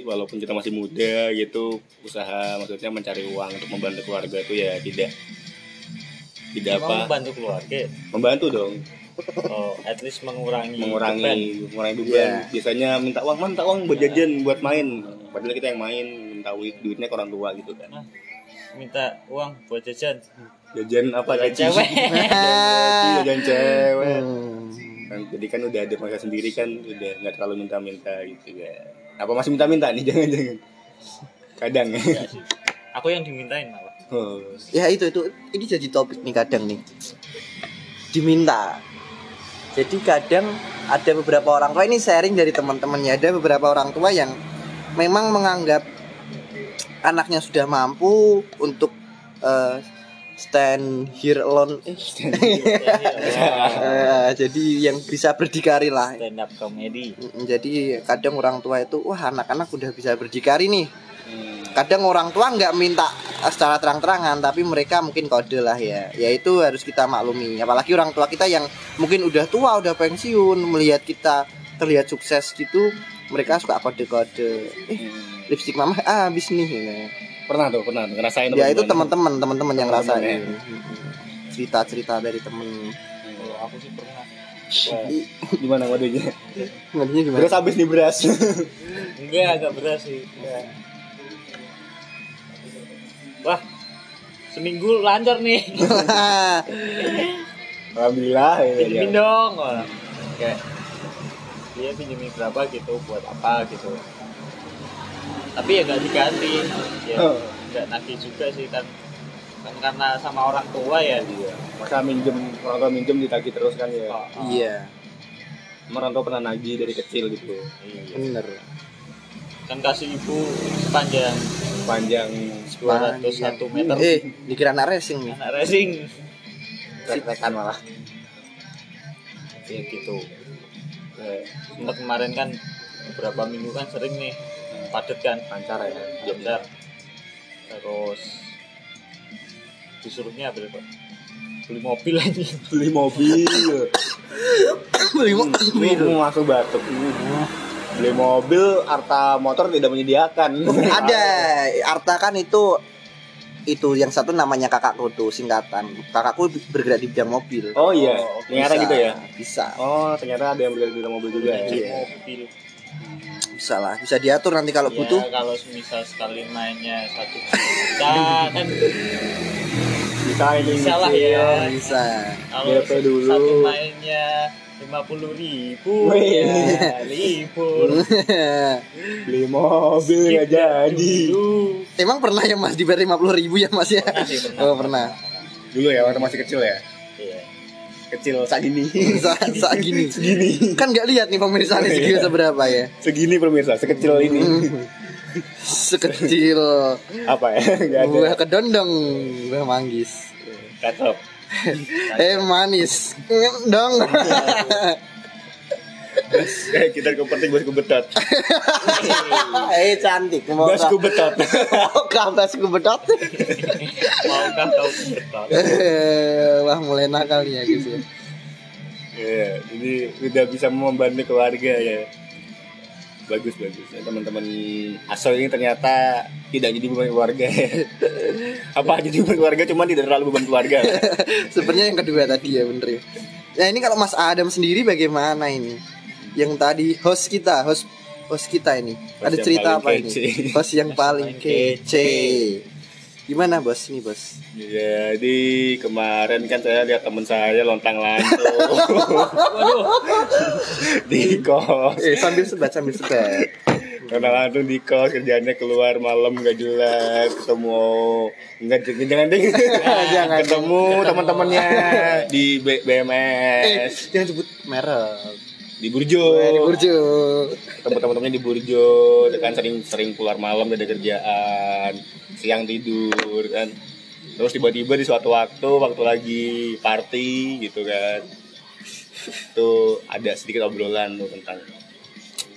walaupun kita masih muda gitu, usaha maksudnya mencari uang untuk membantu keluarga itu ya tidak tidak Emang apa. membantu keluarga? Membantu dong. Oh at least mengurangi beban. mengurangi mengurangi beban. Iya. biasanya minta uang minta uang buat jajan buat main. Padahal kita yang main minta duit duitnya ke orang tua gitu kan. Minta uang buat jajan jajan apa Jajan gaji? cewek. (laughs) Jajan cewek Hmm. kan, jadi kan udah ada mereka sendiri kan udah nggak terlalu minta-minta gitu ya apa masih minta-minta nih (laughs) jangan-jangan kadang ya aku yang dimintain malah oh. Ya itu itu ini jadi topik nih kadang nih. Diminta. Jadi kadang ada beberapa orang tua ini sharing dari teman-temannya ada beberapa orang tua yang memang menganggap anaknya sudah mampu untuk eh, stand here alone eh, (laughs) eh, jadi yang bisa berdikari lah stand up comedy Jadi kadang orang tua itu wah anak-anak udah bisa berdikari nih. Hmm. Kadang orang tua nggak minta secara terang-terangan tapi mereka mungkin kode lah ya. Ya itu harus kita maklumi. Apalagi orang tua kita yang mungkin udah tua, udah pensiun melihat kita terlihat sukses gitu, mereka suka kode-kode. Eh, Hmm. lipstick mama ah, habis nih. gitu. Pernah tuh pernah tuh, ngerasain Ya itu teman-teman. teman-teman, yang Teman-teman rasain. ya. Mm-mm. Cerita-cerita dari temen. kalau aku sih pernah gimana wadahnya Maksudnya gimana? terus habis nih beras enggak agak beras sih Enggak. wah seminggu lancar nih (laughs) alhamdulillah ya, ya. pinjemin dong Wah, kayak dia pinjemin berapa gitu buat apa gitu tapi ya nggak diganti. Ya Oh. nggak nagih juga sih kan. Kan karena sama orang tua ya. Dia masa minjem orang tua minjem ditagih terus kan ya? Oh, oh. Iya, orang tua pernah nagih dari kecil gitu. Iya. bener. kan kasih ibu sepanjang panjang 201 meter. Eh, dikira anak racing nih. anak racing. Rekan malah. Ya gitu. Eh, sempat kemarin kan beberapa minggu kan sering nih padet kan? Lancar ya. Jogja terus disuruhnya apa Pak? beli mobil aja. Beli mobil. Beli ini mau masuk batuk beli mobil Arta motor tidak menyediakan. Ada. Arta kan itu itu yang satu namanya kakakku tuh singkatan. Kakakku bergerak di bidang mobil. oh iya. Oh, ternyata Bisa, gitu ya? Bisa. oh ternyata ada yang bergerak di dalam mobil juga ya? Beli Iya. mobil Bisa lah, bisa diatur nanti kalau ya, butuh. kalau misal sekali mainnya satu (laughs) juta kan bisa ini Bisa lah nyicil. ya. Bisa. kalau DP dulu. satu mainnya lima puluh ribu Wih. ya libur (laughs) beli mobil nggak jadi dulu Emang pernah ya Mas dibayar 50 ribu ya Mas ya? Pernah sih, pernah. Oh pernah. dulu ya waktu masih kecil ya. Kecil segini (laughs) Saat, saat gini. segini Kan nggak lihat nih pemirsa nih segini seberapa ya. segini pemirsa sekecil ini Sekecil (laughs) apa ya nggak ada buah kedondong, buah manggis. kacau (laughs) Eh manis. Dong. Eh, kita ke penting bosku betot (laughs) eh cantik. Mau bosku betot Mau basku bedot. (laughs) maukah kau betul Eh, Wah mulai nakal nih ya guys ya. Jadi udah bisa membantu keluarga ya. Bagus bagus ya teman-teman Aso ini ternyata tidak jadi beban keluarga (laughs) apa jadi beban keluarga cuman tidak terlalu beban keluarga Sebenarnya yang kedua tadi ya bener ya. Nah ini kalau Mas Adam sendiri bagaimana ini? Yang tadi host kita, host host kita ini. Host Ada cerita apa ini? kece. (laughs) Host yang paling kece. Gimana bos ini bos? jadi kemarin kan saya lihat temen saya lontang lantung (laughs) di kos Eh sambil sebat sambil sebat. lontang lantung di kos kerjanya keluar malam nggak jelas ketemu nggak jangan (laughs) jangan ding Jangan. ketemu teman-temannya di B- Eh BMS jangan sebut merek. Di Burjo. Di Burjo. ketemu teman-temannya di Burjo kan sering sering keluar malam ada kerjaan siang tidur kan. Terus tiba-tiba di suatu waktu waktu lagi party gitu kan. Tuh ada sedikit obrolan tuh tentang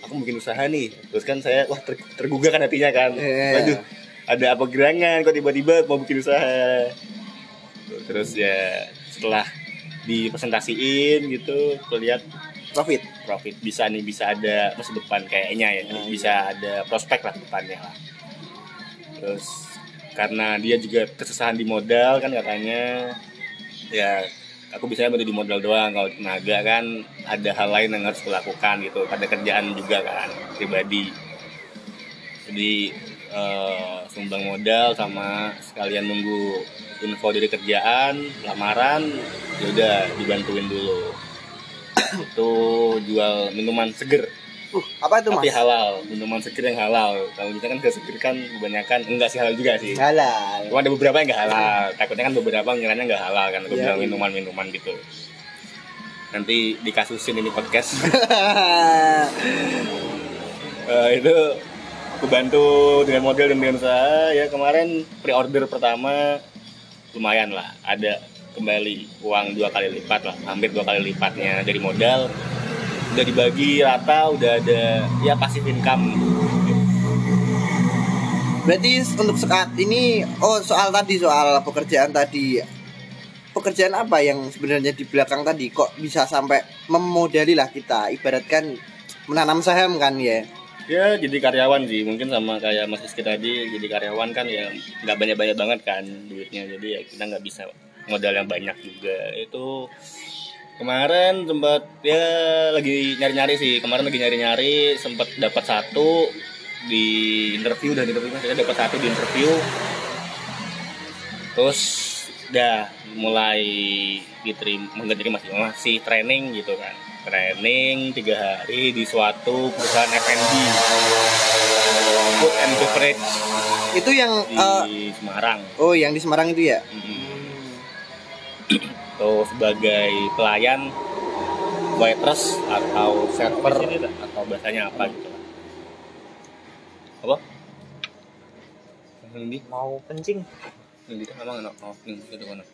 aku mau bikin usaha nih. Terus kan saya wah ter- tergugah kan hatinya kan. Iya. waduh ada apa gerangan? Kok tiba-tiba mau bikin usaha? Terus ya setelah dipresentasiin gitu lihat Profit. profit. Bisa nih bisa ada masa depan kayaknya ya. Iya. bisa ada prospek lah depannya lah. Terus karena dia juga kesusahan di modal kan katanya ya aku biasanya bantu di modal doang. Kalau tenaga kan ada hal lain yang harus kulakukan gitu. Ada kerjaan juga kan pribadi. Jadi eh, sumbang modal sama sekalian nunggu info dari kerjaan lamaran ya udah dibantuin dulu itu jual minuman seger. Uh, apa itu tapi mas? halal minuman seger yang halal. Kalau kita kan gak seger kan kebanyakan enggak sih halal juga sih. Halal. cuma ada beberapa yang nggak halal. Takutnya kan beberapa ngiranya nggak halal kan aku Iya, bilang iya. minuman minuman gitu. Nanti dikasusin ini podcast. (laughs) Eh, itu aku bantu dengan model dan dengan usaha. Ya kemarin pre-order pertama lumayan lah. Ada kembali uang dua kali lipat lah hampir dua kali lipatnya. Dari modal udah dibagi rata udah ada ya pasif income. Berarti untuk saat ini, oh soal tadi soal pekerjaan tadi, pekerjaan apa yang sebenarnya di belakang tadi? Kok bisa sampai memodali lah kita, ibaratkan menanam saham kan ya? ya jadi karyawan sih. Mungkin sama kayak Mas Rizky tadi jadi karyawan kan ya nggak banyak banyak banget kan duitnya. Jadi ya kita nggak bisa modal yang banyak juga. Itu kemarin sempat ya lagi nyari nyari sih. Kemarin lagi nyari nyari sempat dapat satu di interview dan interview saya dapat satu di interview. Terus udah mulai diterima nggak diterima sih masih training gitu kan. Training tiga hari di suatu perusahaan F&B food and beverage. Itu yang di eh, Semarang. oh yang di Semarang itu ya? Mm-mm. Tuh sebagai pelayan waitress atau server atau bahasanya apa gitu apa? Ini mau kencing. Ini emang enak oh ini itu mana?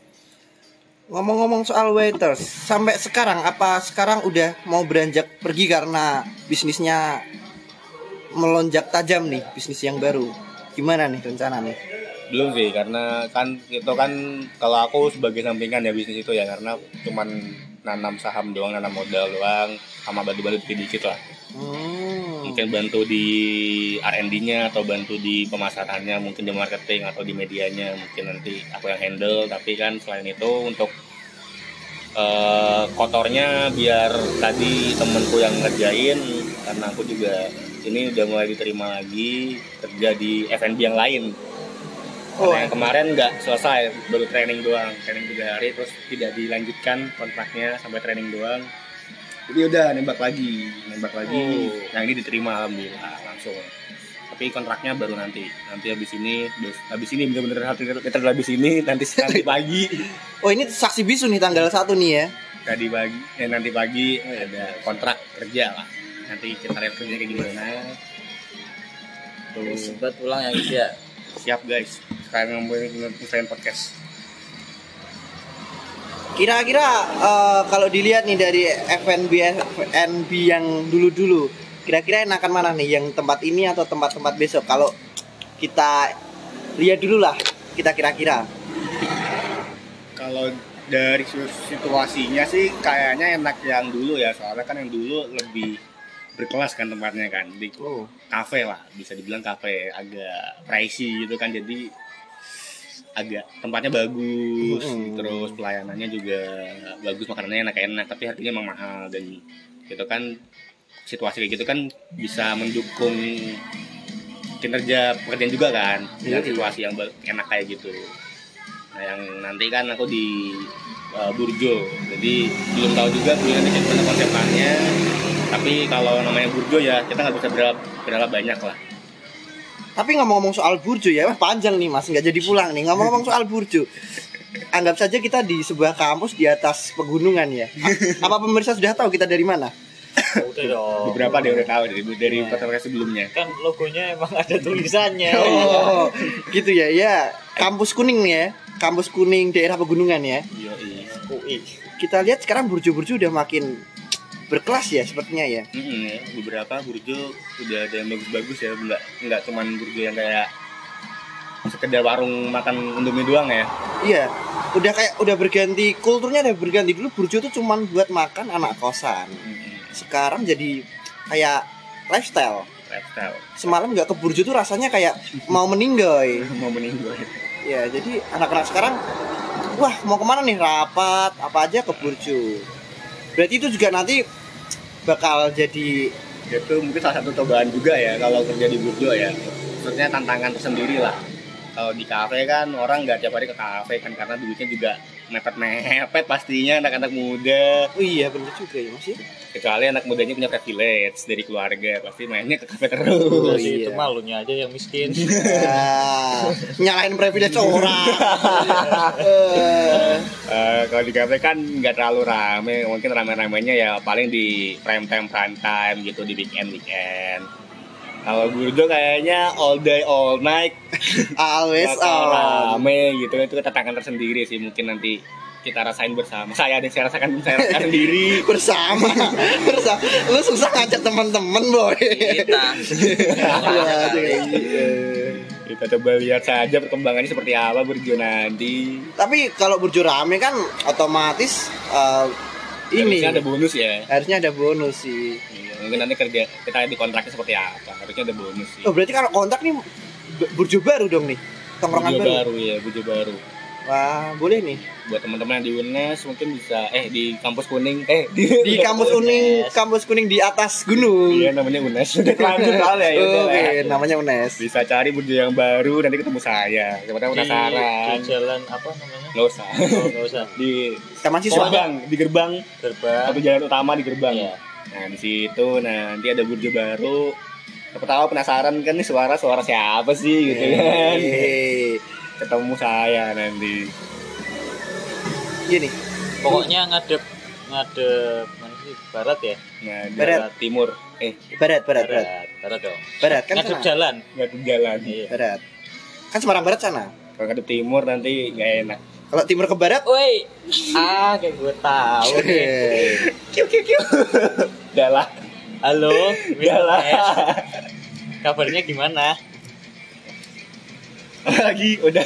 Ngomong-ngomong soal waiters, sampai sekarang apa sekarang udah mau beranjak pergi karena bisnisnya melonjak tajam nih, bisnis yang baru. Gimana nih rencana nih? Belum sih karena kan itu kan kalau aku sebagai sampingan ya bisnis itu ya karena cuman nanam saham doang nanam modal doang sama bantu-bantu dikit-dikit lah. Hmm. mungkin bantu di R&D-nya atau bantu di pemasarannya mungkin di marketing atau di medianya mungkin nanti aku yang handle. Tapi kan selain itu untuk eh, kotornya biar tadi temenku yang ngerjain karena aku juga ini udah mulai diterima lagi kerja di F&B yang lain Oh, yang kemarin nggak selesai baru training doang training tiga hari terus tidak dilanjutkan kontraknya sampai training doang. Jadi udah nembak lagi nembak lagi. Oh. yang ini diterima alhamdulillah langsung. Tapi kontraknya baru nanti nanti habis ini habis, ini bener-bener hati kita habis ini nanti (laughs) nanti pagi. Oh ini saksi bisu nih tanggal 1 nih ya. tadi pagi eh, nanti pagi ada kontrak kerja lah. Nanti kita lihat kerjanya kayak gimana. Tuh Sebat pulang yang dia siap guys sekarang ngomongin ngomongin podcast Kira-kira eh, kalau dilihat nih dari FNB FNB yang dulu-dulu, kira-kira enakan mana nih yang tempat ini atau tempat-tempat besok? Kalau kita lihat dulu lah, kita kira-kira. Kalau dari situasinya sih kayaknya enak yang dulu ya soalnya kan yang dulu lebih berkelas kan tempatnya kan. Di Oh. kafe lah bisa dibilang kafe agak pricey gitu kan. Jadi agak tempatnya bagus Mm. terus pelayanannya juga bagus makanannya enak-enak tapi harganya emang mahal. Dan itu kan situasi kayak gitu kan bisa mendukung kinerja pekerjaan juga kan. Dengan Iya. situasi yang enak kayak gitu. Nah yang nanti kan aku di uh, Burjo. Jadi belum tahu juga belum nanti gimana konsepnya tapi kalau namanya Burjo ya kita nggak bisa berharap berharap banyak lah Tapi ngomong-ngomong soal burjo ya, wah panjang nih mas, nggak jadi pulang nih. Ngomong-ngomong soal burjo, anggap saja kita di sebuah kampus di atas pegunungan ya. A- (laughs) Apa pemirsa sudah tahu kita dari mana? Udah dong. beberapa dia udah tahu dari dari Nah. podcast sebelumnya Kan logonya emang ada tulisannya. Oh, gitu ya, ya. Kampus kuning nih ya, kampus kuning daerah pegunungan ya. iya iya UI. Kita lihat sekarang burjo-burjo udah makin berkelas ya sepertinya ya. Mm-mm, ya. beberapa burjo udah ada yang bagus-bagus ya nggak nggak cuman burjo yang kayak sekedar warung makan indomie doang ya Iya, udah kayak udah berganti kulturnya udah berganti dulu burjo tuh cuman buat makan anak kosan. Mm-mm. Sekarang jadi kayak lifestyle. lifestyle Semalam nggak ke burjo tuh rasanya kayak mau meninggoy. (laughs) mau meninggal Ya, jadi anak-anak sekarang wah mau ke mana nih rapat apa aja ke burjo. Berarti itu juga nanti bakal jadi itu mungkin salah satu cobaan juga ya kalau kerja di burjo ya. Maksudnya tantangan tersendiri lah. Kalau di kafe kan orang nggak tiap hari ke kafe kan karena duitnya juga mepet-mepet pastinya anak-anak muda. Oh iya bener juga ya mas ya. Kecuali anak mudanya punya privilege dari keluarga pasti mainnya ke kafe terus itu iya. malunya aja yang miskin. (laughs) Ah, nyalain privilege (laughs) orang. Eh, Eh, kalau di kafe kan nggak terlalu rame mungkin rame-ramenya ya paling di prime time prime time gitu di weekend weekend kalau burjo kayaknya all day all night (laughs) always on. rame gitu itu tantangan tersendiri sih mungkin nanti kita rasain bersama. Saya dan saya rasakan saya rasakan sendiri. (laughs) Bersama. Bersama. Lu susah ngajak teman-teman boy. Kita. Ya, kayak gitu. kita coba lihat saja perkembangannya seperti apa burjo nanti. Tapi kalau burjo rame kan otomatis eh, ini. Harusnya ada bonus ya. Harusnya ada bonus sih. Iya, mungkin nanti kerja kita di kontraknya seperti apa harusnya ada bonus sih. Oh berarti kalau kontrak nih bu- burjo baru dong nih tongkrongan baru. baru ya burjo baru wah boleh nih buat teman-teman yang di UNES mungkin bisa eh di kampus kuning eh di, (laughs) di kampus kuning kampus kuning di atas gunung iya namanya UNES udah lanjut ya Oke, lah. namanya UNES. bisa cari burjo yang baru nanti ketemu saya siapa tahu penasaran di jalan apa namanya? nggak usah Oh, usah. (laughs) di Taman siswa. gerbang di gerbang Gerbang. satu jalan utama di gerbang Iya. nah di situ nah nanti ada burjo baru siapa tahu penasaran kan nih suara suara siapa sih gitu kan Yeay. Ketemu saya nanti Gini, Pokoknya ngadep ngadep mana sih? Barat ya? nah di Barat. timur eh barat, barat, barat. Barat dong. Barat kan ngadep sana. jalan. ke jalan Iya. Barat. Kan Semarang Barat sana. kalau ke timur nanti nggak enak Kalau timur ke barat, Woi. Ah, kayak gue tahu (laughs) nih. eh, kiu kiu kiu udah lah Halo, udah lah Kabarnya gimana? (laughs) lagi udah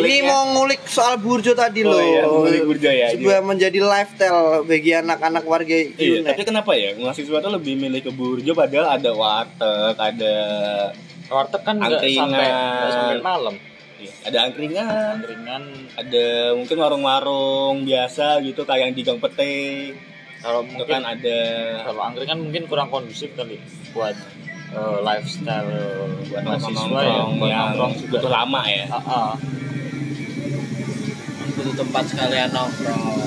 ini mau ngulik soal burjo tadi Oh loh. iya, ngulik burjo ya. Sebuah menjadi lifestyle bagi anak-anak warga Iya, Yunek. tapi kenapa ya mahasiswa tuh lebih milih ke Burjo padahal ada warteg, ada Warteg kan nggak Angkringan. sampai nggak sampai malam. iya, ada angkringan, Angkringan ada mungkin warung-warung biasa gitu kayak yang di Gang Pete. kalau Itu mungkin kan ada kalau angkringan mungkin kurang kondusif kali buat eh, lifestyle buat mahasiswa ya, buat yang nongkrong juga. butuh lama ya. Ah, ah. butuh tempat sekalian nongkrong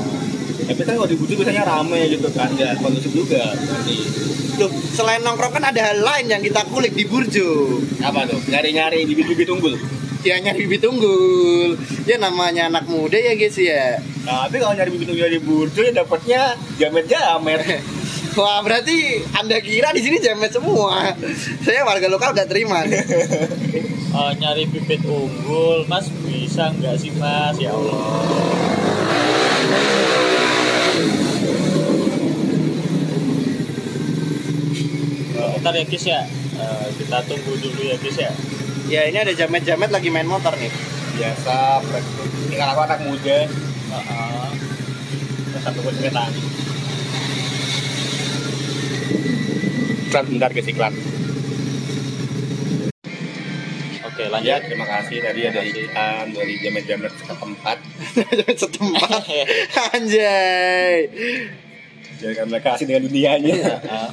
Tapi kan kalau di Burjo biasanya rame gitu kan, nggak kondusif juga nanti. Loh, selain nongkrong kan ada hal lain yang kita kulik di burjo. Apa tuh? Nyari-nyari bibit-bibit unggul. Ya nyari bibit unggul. Ya namanya anak muda ya guys ya. Nah, tapi kalau nyari bibit unggul di Burjo ya dapatnya jamet-jamet. (laughs) Wah berarti anda kira di sini jamet semua. Saya warga lokal gak terima. nih. (laughs) Eh, nyari bibit unggul, Mas bisa nggak sih Mas? Ya Allah. Eh, ntar ya Kis ya, Eh, kita tunggu dulu ya Kis ya. Ya ini ada jamet-jamet lagi main motor nih. Biasa, tinggal aku anak muda. Ah, ah. Satu pun iklan bentar guys iklan Oke, ya lanjut. terima kasih. Tadi ada iklan dari jamet-jamet setempat. (laughs) Setempat? (laughs) Anjay. Jangan mereka asing dengan dunianya. Ah.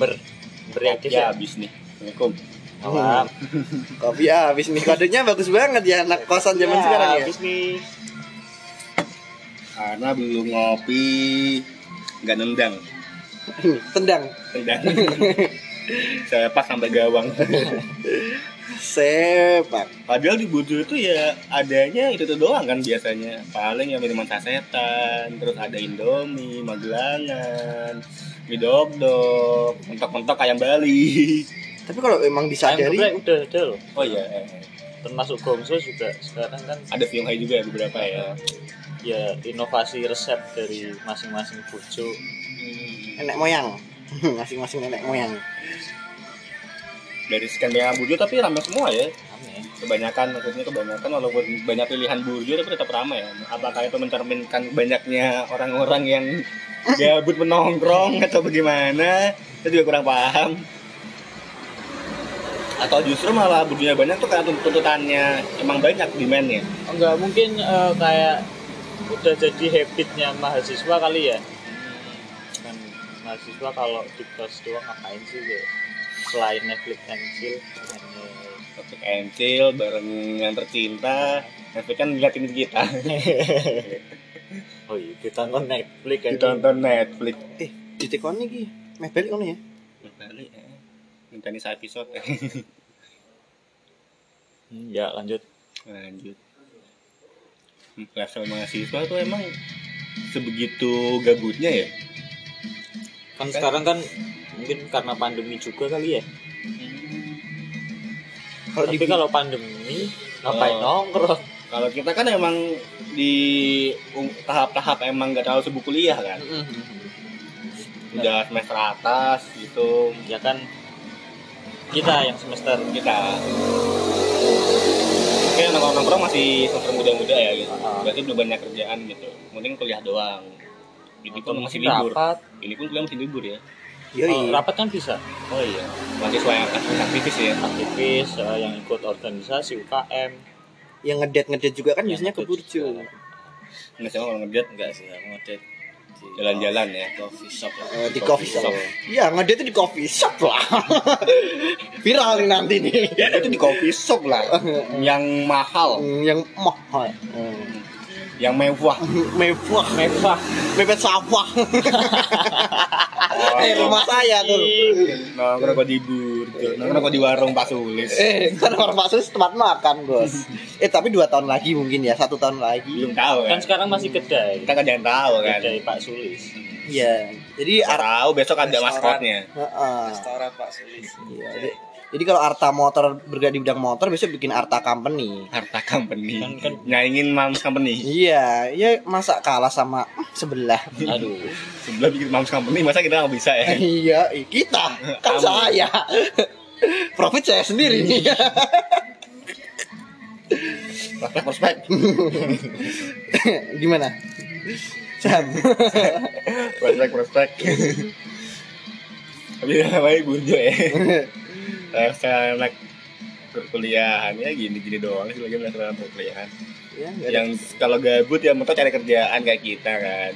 Ber bereaktif ya ya. habis nih. Assalamualaikum. Malam. (laughs) kopi habis nih. Kodenya bagus banget ya anak kosan zaman Ya, sekarang ya. Habis nih. karena belum ngopi nggak nendang tendang. Tendang. (laughs) Saya pas sampai gawang. (laughs) Sepak. Padahal di Burjo itu ya adanya itu tuh doang kan biasanya. Paling ya minuman sasetan terus ada indomie magelangan mie dog dog mentok-mentok ayam Bali. Tapi kalau emang Ayam disadari geprek udah ada loh. oh iya Termasuk gongso juga sekarang kan ada Fyonghai juga ya beberapa ya. Ya inovasi resep dari masing-masing burjo. nenek moyang. (laughs) Masing-masing nenek moyang. Dari sekian banyak burjo tapi ramai semua ya. Aneh. kebanyakan maksudnya kebanyakan walaupun banyak pilihan burjo tapi tetap ramai ya. Apakah itu mencerminkan banyaknya orang-orang yang (laughs) gabut menongkrong atau bagaimana? Saya juga kurang paham atau justru malah burjonya banyak tuh karena tuntutannya emang banyak demandnya Enggak mungkin eh, kayak udah jadi habitnya mahasiswa kali ya. Kan mahasiswa kalau di kos doang ngapain sih kayak selain Netflix and chill. Netflix and chill bareng yang tercinta Netflix kan ngeliatin kita (laughs) Oh iya, ditonton Netflix kan. ditonton Netflix eh ditekon iki meh balik kono ya balik nih saya episode Hmm, ya lanjut. lanjut level mahasiswa tuh emang sebegitu gabutnya ya Kan sekarang kan mungkin karena pandemi juga kali ya. kalau Tapi di kalau pandemi ngapain Oh. nongkrong? kalau kita kan emang di um, tahap-tahap emang gak terlalu sibuk kuliah kan udah semester atas gitu Ya kan kita yang semester kita Oke, nongkrong nongkrong masih semester muda-muda ya gitu. Ah. Berarti belum banyak kerjaan gitu. Mending kuliah doang. Ini pun masih libur. rapat. Ini pun kuliah masih libur ya. Yoi. Oh, rapat kan bisa. Oh iya. Mahasiswa yang aktif- aktivis ya. Aktivis eh, yang ikut organisasi UKM. yang ngedet ngedet juga kan Yang biasanya ke ngedet burjo. Nggak sih kalau ngedate enggak sih aku ngedate di jalan-jalan ya. coffee shop lah. Eh, di coffee shop. Iya, ngedet itu di coffee shop lah. (laughs) Viral nih nanti nih. Itu di coffee shop lah. (laughs) yang mahal, Hmm, yang mahal. Hmm. Yang mewah. Mewah, Mewah. mepet sawah. Eh, rumah saya tuh. Nongkrong kok di Burjo, nongkrong kok di warung Pak Sulis. Eh, kan orang masuk tempat makan, Bos. (laughs) Eh, tapi dua tahun lagi mungkin ya, satu tahun lagi. Belum tahu Kan kan. sekarang masih kedai. Kita kan jangan tahu kan. Kedai Pak Sulis. Iya. Jadi tahu besok ada maskotnya. Heeh. Restoran Pak Sulis. Iya, jadi, kalau Arta Motor bergerak di bidang motor besok bikin Arta Company. Harta company. Kan- kan- Nyaingin Mams company. Iya, ya masa kalah sama sebelah. Aduh. Sebelah bikin Mams company masa kita nggak bisa ya? (laughs) iya, kita kan saya. Profit saya sendiri nih. Prospek prospek. Gimana? Sam. prospek prospek. Tapi (laughs) namanya burjo ya. (laughs) Eh, Saya anak perkuliahan ya gini-gini doang sih lagi melaksanakan perkuliahan. ya. Yang kalau gabut ya mentok cari kerjaan kayak kita kan.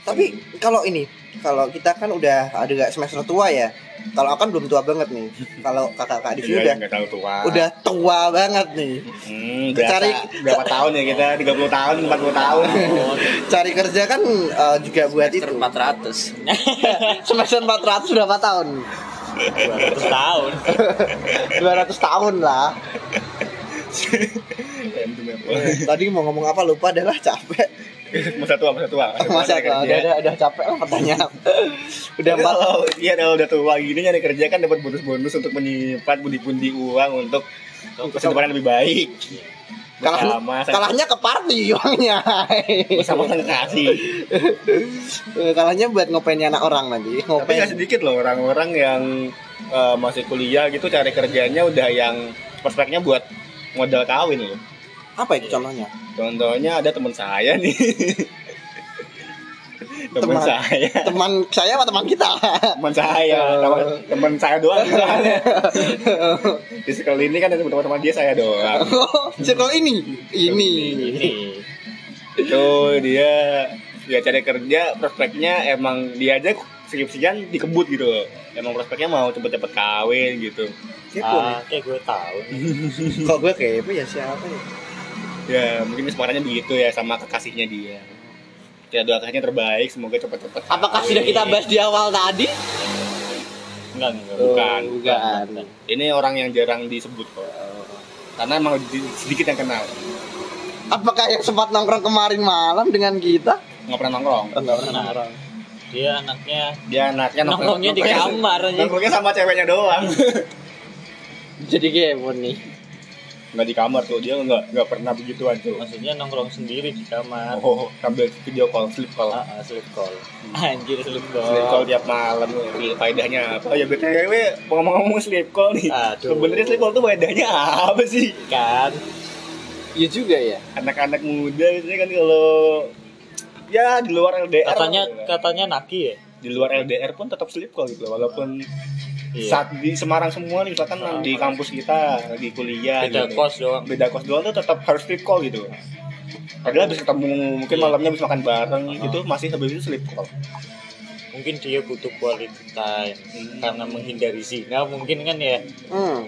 Tapi kalau ini, kalau kita kan udah ada gak semester tua ya. Kalau aku kan belum tua banget nih. Kalau kakak-kakak di sini Iya, udah tua. udah tua banget nih. Hmm, berapa, Cari- berapa tahun ya kita? 30 tahun, 40 tahun. (laughs) Cari kerja kan eh, juga buat itu. 400. (laughs) Semester 400 berapa tahun? 200 tahun. 200 tahun lah. Tadi mau ngomong apa lupa adalah capek. masa tua, masa tua. Masa Cari udah, udah, udah capek lah pertanyaan. udah kalau iya kalau udah tua gini nyari kerja kan dapat bonus-bonus untuk menyimpan pundi-pundi uang untuk yang lebih baik. Kalah, kalahnya ke party uangnya. bersama sang kasih. Eh, kalahnya buat ngopain anak orang nanti. Tapi Ngopain. nggak sedikit loh orang-orang yang eh, masih kuliah gitu cari kerjanya udah yang prospeknya buat modal kawin loh. Apa itu contohnya? Contohnya ada teman saya nih. (laughs) teman saya. teman saya apa teman kita. Teman saya teman teman saya doang (laughs) di sekolah ini kan ada teman-teman dia saya doang. Oh, circle ini? Ini. Ini. Itu dia dia cari kerja prospeknya emang dia aja skripsian dikebut gitu loh. Emang prospeknya mau cepet-cepet kawin gitu. Kepo nih. ah, kayak gue tahu kok gue kepo ya siapa ya? Ya mungkin semuanya begitu ya sama kekasihnya dia ya doakannya terbaik semoga cepet-cepet apakah sudah kita bahas di awal tadi? Enggak enggak Bukan, bukan. ini orang yang jarang disebut kok. Karena emang di- sedikit yang kenal. Apakah yang sempat nongkrong kemarin malam dengan kita? Nggak pernah nongkrong. Enggak pernah. dia anaknya dia anaknya Nongkrongnya di kamar aja. nongkrongnya sama ceweknya doang. Jadi kepo nih nggak di kamar tuh dia nggak nggak pernah begituan tuh. Maksudnya nongkrong sendiri di kamar. Oh sambil video call sleep call. Ah, ah, sleep call. (laughs) Anjir sleep sleep call call tiap malam nih faedahnya apa? Ya btw ngomong-ngomong sleep call nih. Aduh. sebenarnya sleep call tuh faedahnya apa sih? Kan? Iya juga ya. Anak-anak muda biasanya kan kalau ya di luar LDR katanya katanya naki ya? Di luar LDR pun tetap sleep call gitu loh, walaupun Iya. saat di Semarang semua nih misalkan Semarang. di kampus kita di kuliah beda gitu. kos doang beda kos doang tuh tetap harus sleep call gitu padahal habis ketemu mungkin Iya. malamnya habis makan bareng Oh. gitu masih habis itu sleep call mungkin dia butuh quality time karena menghindari zina mungkin kan ya hmm.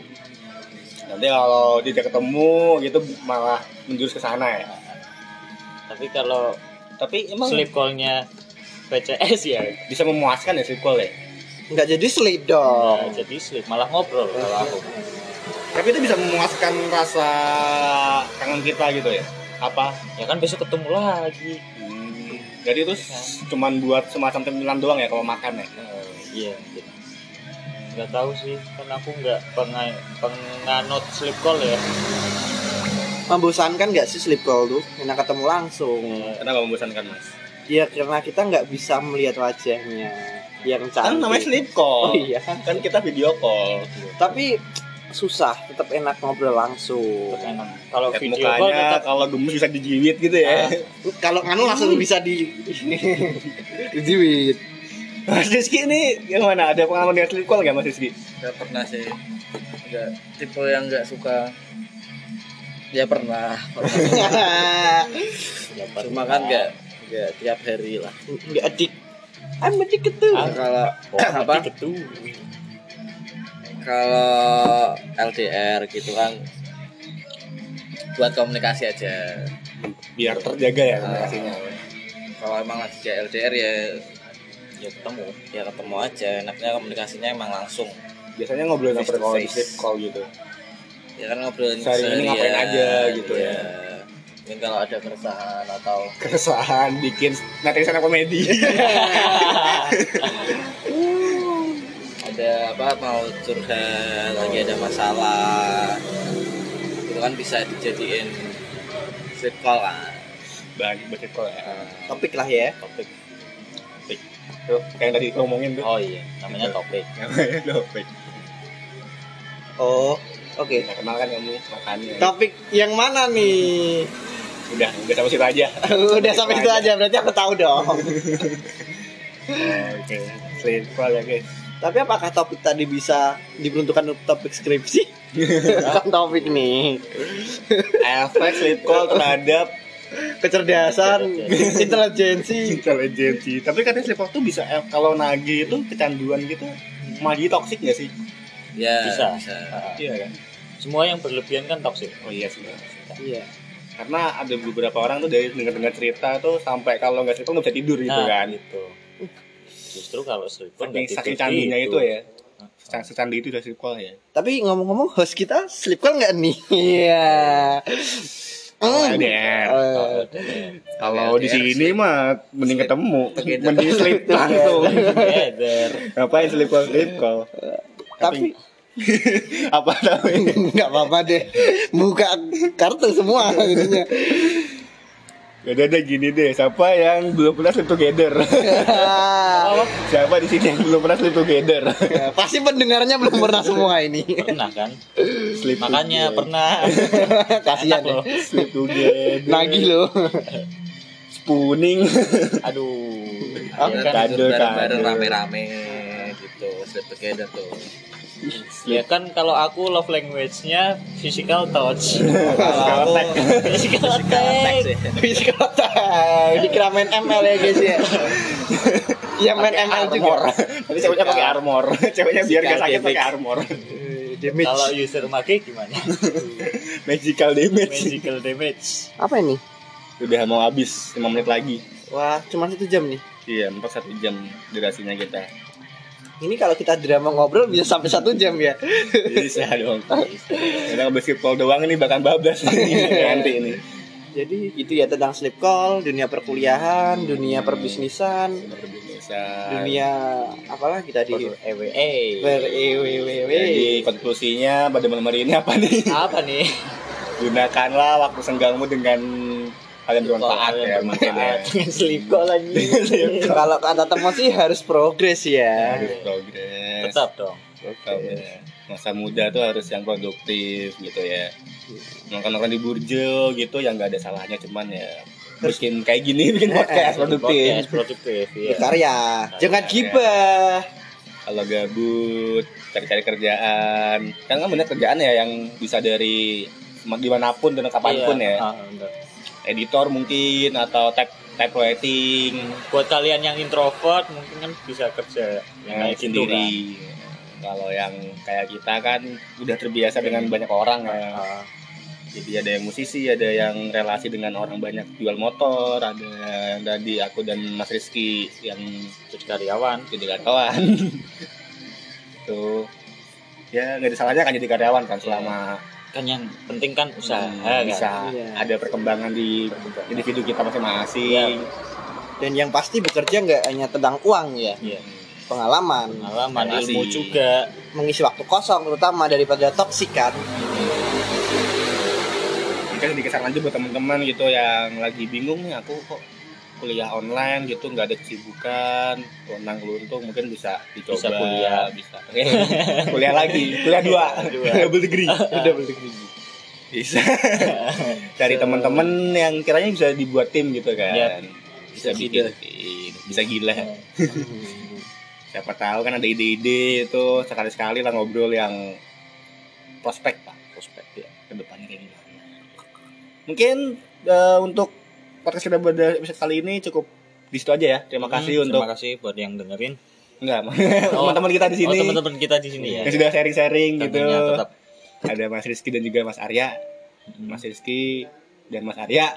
nanti kalau dia ketemu gitu malah menjurus ke sana ya tapi kalau tapi emang sleep callnya PCS ya bisa memuaskan ya sleep call ya nggak jadi sleep dong. Nggak jadi sleep malah ngobrol kalau aku. Tapi itu bisa memuaskan rasa kangen kita gitu ya? Apa? Ya kan besok ketemu lagi. Hmm, jadi itu s- cuman buat semacam cemilan doang ya kalau makan ya? Eh, iya mungkin. nggak tahu sih kan aku nggak penga- penganut sleep call ya. Membosankan nggak sih sleep call tuh? Enak ketemu langsung. Kenapa membosankan mas? Ya karena kita nggak bisa melihat wajahnya yang kan cantik. namanya sleep call. Oh iya. Kan kita video call. Tapi susah tetap enak ngobrol langsung. Enak. Kalau video call mukanya tetap kalau gemes bisa dijiwit gitu ya. Kalau nganu langsung bisa di (laughs) dijiwit. Mas Rizky ini yang mana? Ada pengalaman dengan sleep call nggak Mas Rizky? Gak pernah sih. Gak tipe yang gak suka. Ya pernah, pernah. (laughs) pernah. (laughs) Cuma kan gak, gak tiap hari lah. Nggak adik I'm addicted tuh Ah. Kalau Oh, (coughs) apa? ketu Kalau LDR gitu kan Buat komunikasi aja. Biar terjaga ya komunikasinya. Kalau emang lagi LDR ya ya ketemu. Ya ketemu aja. Enaknya komunikasinya emang langsung. Biasanya ngobrolin apa kalau di call gitu. Ya kan ngobrolin Sehari ini ngapain aja gitu ya. Mungkin kalau ada keresahan atau keresahan bikin netizen komedi. (laughs) Ada apa mau curhat lagi ada masalah. Itu kan bisa dijadiin sleep call kan? Bahan buat sleep call ya. Topik lah ya. Topik. Tuh kayak yang tadi ngomongin tuh. Oh iya namanya topik. (laughs) Namanya topik. Oh oke. Nggak kenal kan kamu makannya? Topik yang mana nih udah udah sampai situ aja. (laughs) Udah sampai itu aja berarti aku tahu dong. (laughs) Oke sleep call ya guys tapi apakah topik tadi bisa diperuntukkan untuk topik skripsi? (laughs) Kan topik nih. Efek sleep call terhadap kecerdasan intelijensi. Intelijensi. Tapi katanya sleep call tuh bisa eh, kalau nagih itu kecanduan gitu malah jadi toxic gak sih? Ya Bisa. bisa, iya kan? Semua yang berlebihan kan toxic. Oh iya sih iya karena ada beberapa orang tuh dari dengar-dengar cerita tuh sampai kalau nggak call nggak bisa tidur gitu nah. kan gitu. Justru kalau sleep call saking nggak saking candinya gitu. itu ya. Secang- secandi itu udah sleep call ya. Tapi ngomong-ngomong host kita sleep call nggak nih? Iya. Hmm. LDR. Eh, kalau di sini mah mending ketemu. Mending sleep (laughs) langsung. Ngapain sleep call sleep call? Tapi (laughs) apa tapi nggak apa-apa deh buka kartu semua jadinya Udah deh gini deh, siapa yang belum pernah sleep together? (laughs) siapa di sini yang belum pernah sleep together? pasti pendengarnya belum pernah semua ini pernah kan sleep makanya together. pernah (laughs) kasihan Enak loh. sleep together. nagih loh spooning Aduh. Oh, ya Ya kan, kan kado, bareng-bareng kado. rame-rame gitu sleep together tuh ya kan kalau aku love language-nya physical touch. (laughs) kalau aku physical attack. Physical attack. Dikira main ML ya guys ya. Iya main ML juga. tapi ceweknya pakai armor ceweknya biar gak sakit pakai armor Damage. Kalau user make gimana? (laughs) magical damage Magical damage. Apa ini? udah mau habis 5 menit lagi Wah, cuma satu jam nih. iya empat satu jam durasinya kita Ini kalau kita drama ngobrol bisa sampai satu jam ya. bisa dong kita basketball doang ini bahkan bablas nanti ini Jadi itu ya tentang sleep call, dunia perkuliahan, dunia perbisnisan, dunia apalah kita di Per EWE. EWWW. jadi konklusinya pada malam hari ini apa nih Apa nih? gunakanlah waktu senggangmu dengan hal yang bermanfaat ya ya Dengan sleep call lagi. Kalau kata teman sih harus progres ya. harus progres Tetap dong. Tetap ya. masa muda tuh harus yang produktif gitu ya makan orang di burjo gitu yang nggak ada salahnya cuman ya bikin kayak gini bikin (laughs) podcast produktif Podcast produktif. Iya. Berkarya. Jangan gibah. kalau gabut cari-cari kerjaan kan kan bener kerjaan ya yang bisa dari di mana pun dan kapan pun Iya. ya bener. Editor mungkin atau type type writing. Buat kalian yang introvert mungkin kan bisa kerja yang kayak gitu kan. sendiri kalau yang kayak kita kan udah terbiasa dengan banyak orang ya. Ah, jadi ada yang musisi ada yang relasi dengan orang banyak jual motor ada yang tadi aku dan Mas Rizky yang jadi karyawan. jadi karyawan. (laughs) Tuh. Ya nggak ada salahnya kan jadi karyawan kan selama Kan yang penting kan usaha Hmm, kan. bisa Iya. ada perkembangan di individu kita masing-masing Dan yang pasti bekerja nggak hanya tentang uang ya, Iya. pengalaman, Pengalaman ilmu juga. mengisi waktu kosong terutama daripada toksik kan. kita sedikit saran aja buat teman-teman gitu yang lagi bingung nih aku kok kuliah online gitu nggak ada kesibukan konang keluntung mungkin bisa dicoba. Bisa kuliah. bisa. (laughs) Kuliah lagi kuliah dua. Dua. (laughs) double degree. (laughs) Double degree. Bisa. Cari teman-teman yang kiranya bisa dibuat tim gitu kan. Iya. bisa Bisa bikin tim bisa gila. Siapa tahu kan ada ide-ide itu sekali-sekali lah ngobrol yang prospek pak. Prospek ya ke depannya kayak gimana. Mungkin eh, untuk podcast kita pada episode kali ini cukup di situ aja ya terima kasih Hmm, untuk Terima kasih buat yang dengerin. enggak (laughs) teman-teman kita di sini Oh, teman-teman kita di sini ya. yang sudah sharing-sharing gitu tetap ada Mas Rizky dan juga Mas Arya Mas Rizky dan Mas Arya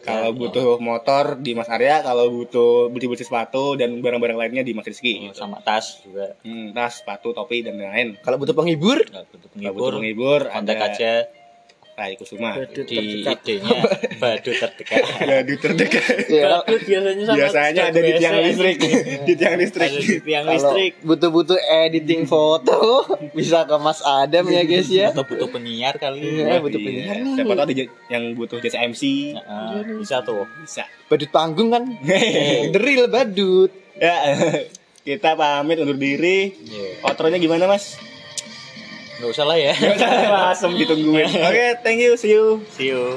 kalau Ya, butuh motor di Mas Arya kalau butuh beli-beli sepatu dan barang-barang lainnya di Mas Rizky oh, gitu. sama tas juga. Hmm, tas, sepatu, topi dan lain-lain. Kalau butuh penghibur, Kalau butuh Kalau penghibur, butuh menghibur kontak ada aja Rai Kusuma. di idenya (laughs) badu terdekat. Ya, di terdekat. ya, Badu biasanya sama Biasanya ada di tiang listrik, (laughs) di tiang listrik. Ada di tiang kalau listrik. butuh-butuh editing foto (laughs) bisa ke Mas Adam ya guys ya. Atau butuh penyiar kali. Iya. Eh, butuh Iya. penyiar nih. Siapa tahu yang butuh jasa MC. Bisa tuh. Bisa. Badut panggung kan, deril badut. ya, kita pamit undur diri. Iya. Outronya gimana, Mas? Nggak usah lah ya. Langsung ditungguin. (laughs) Oke, thank you. See you. See you.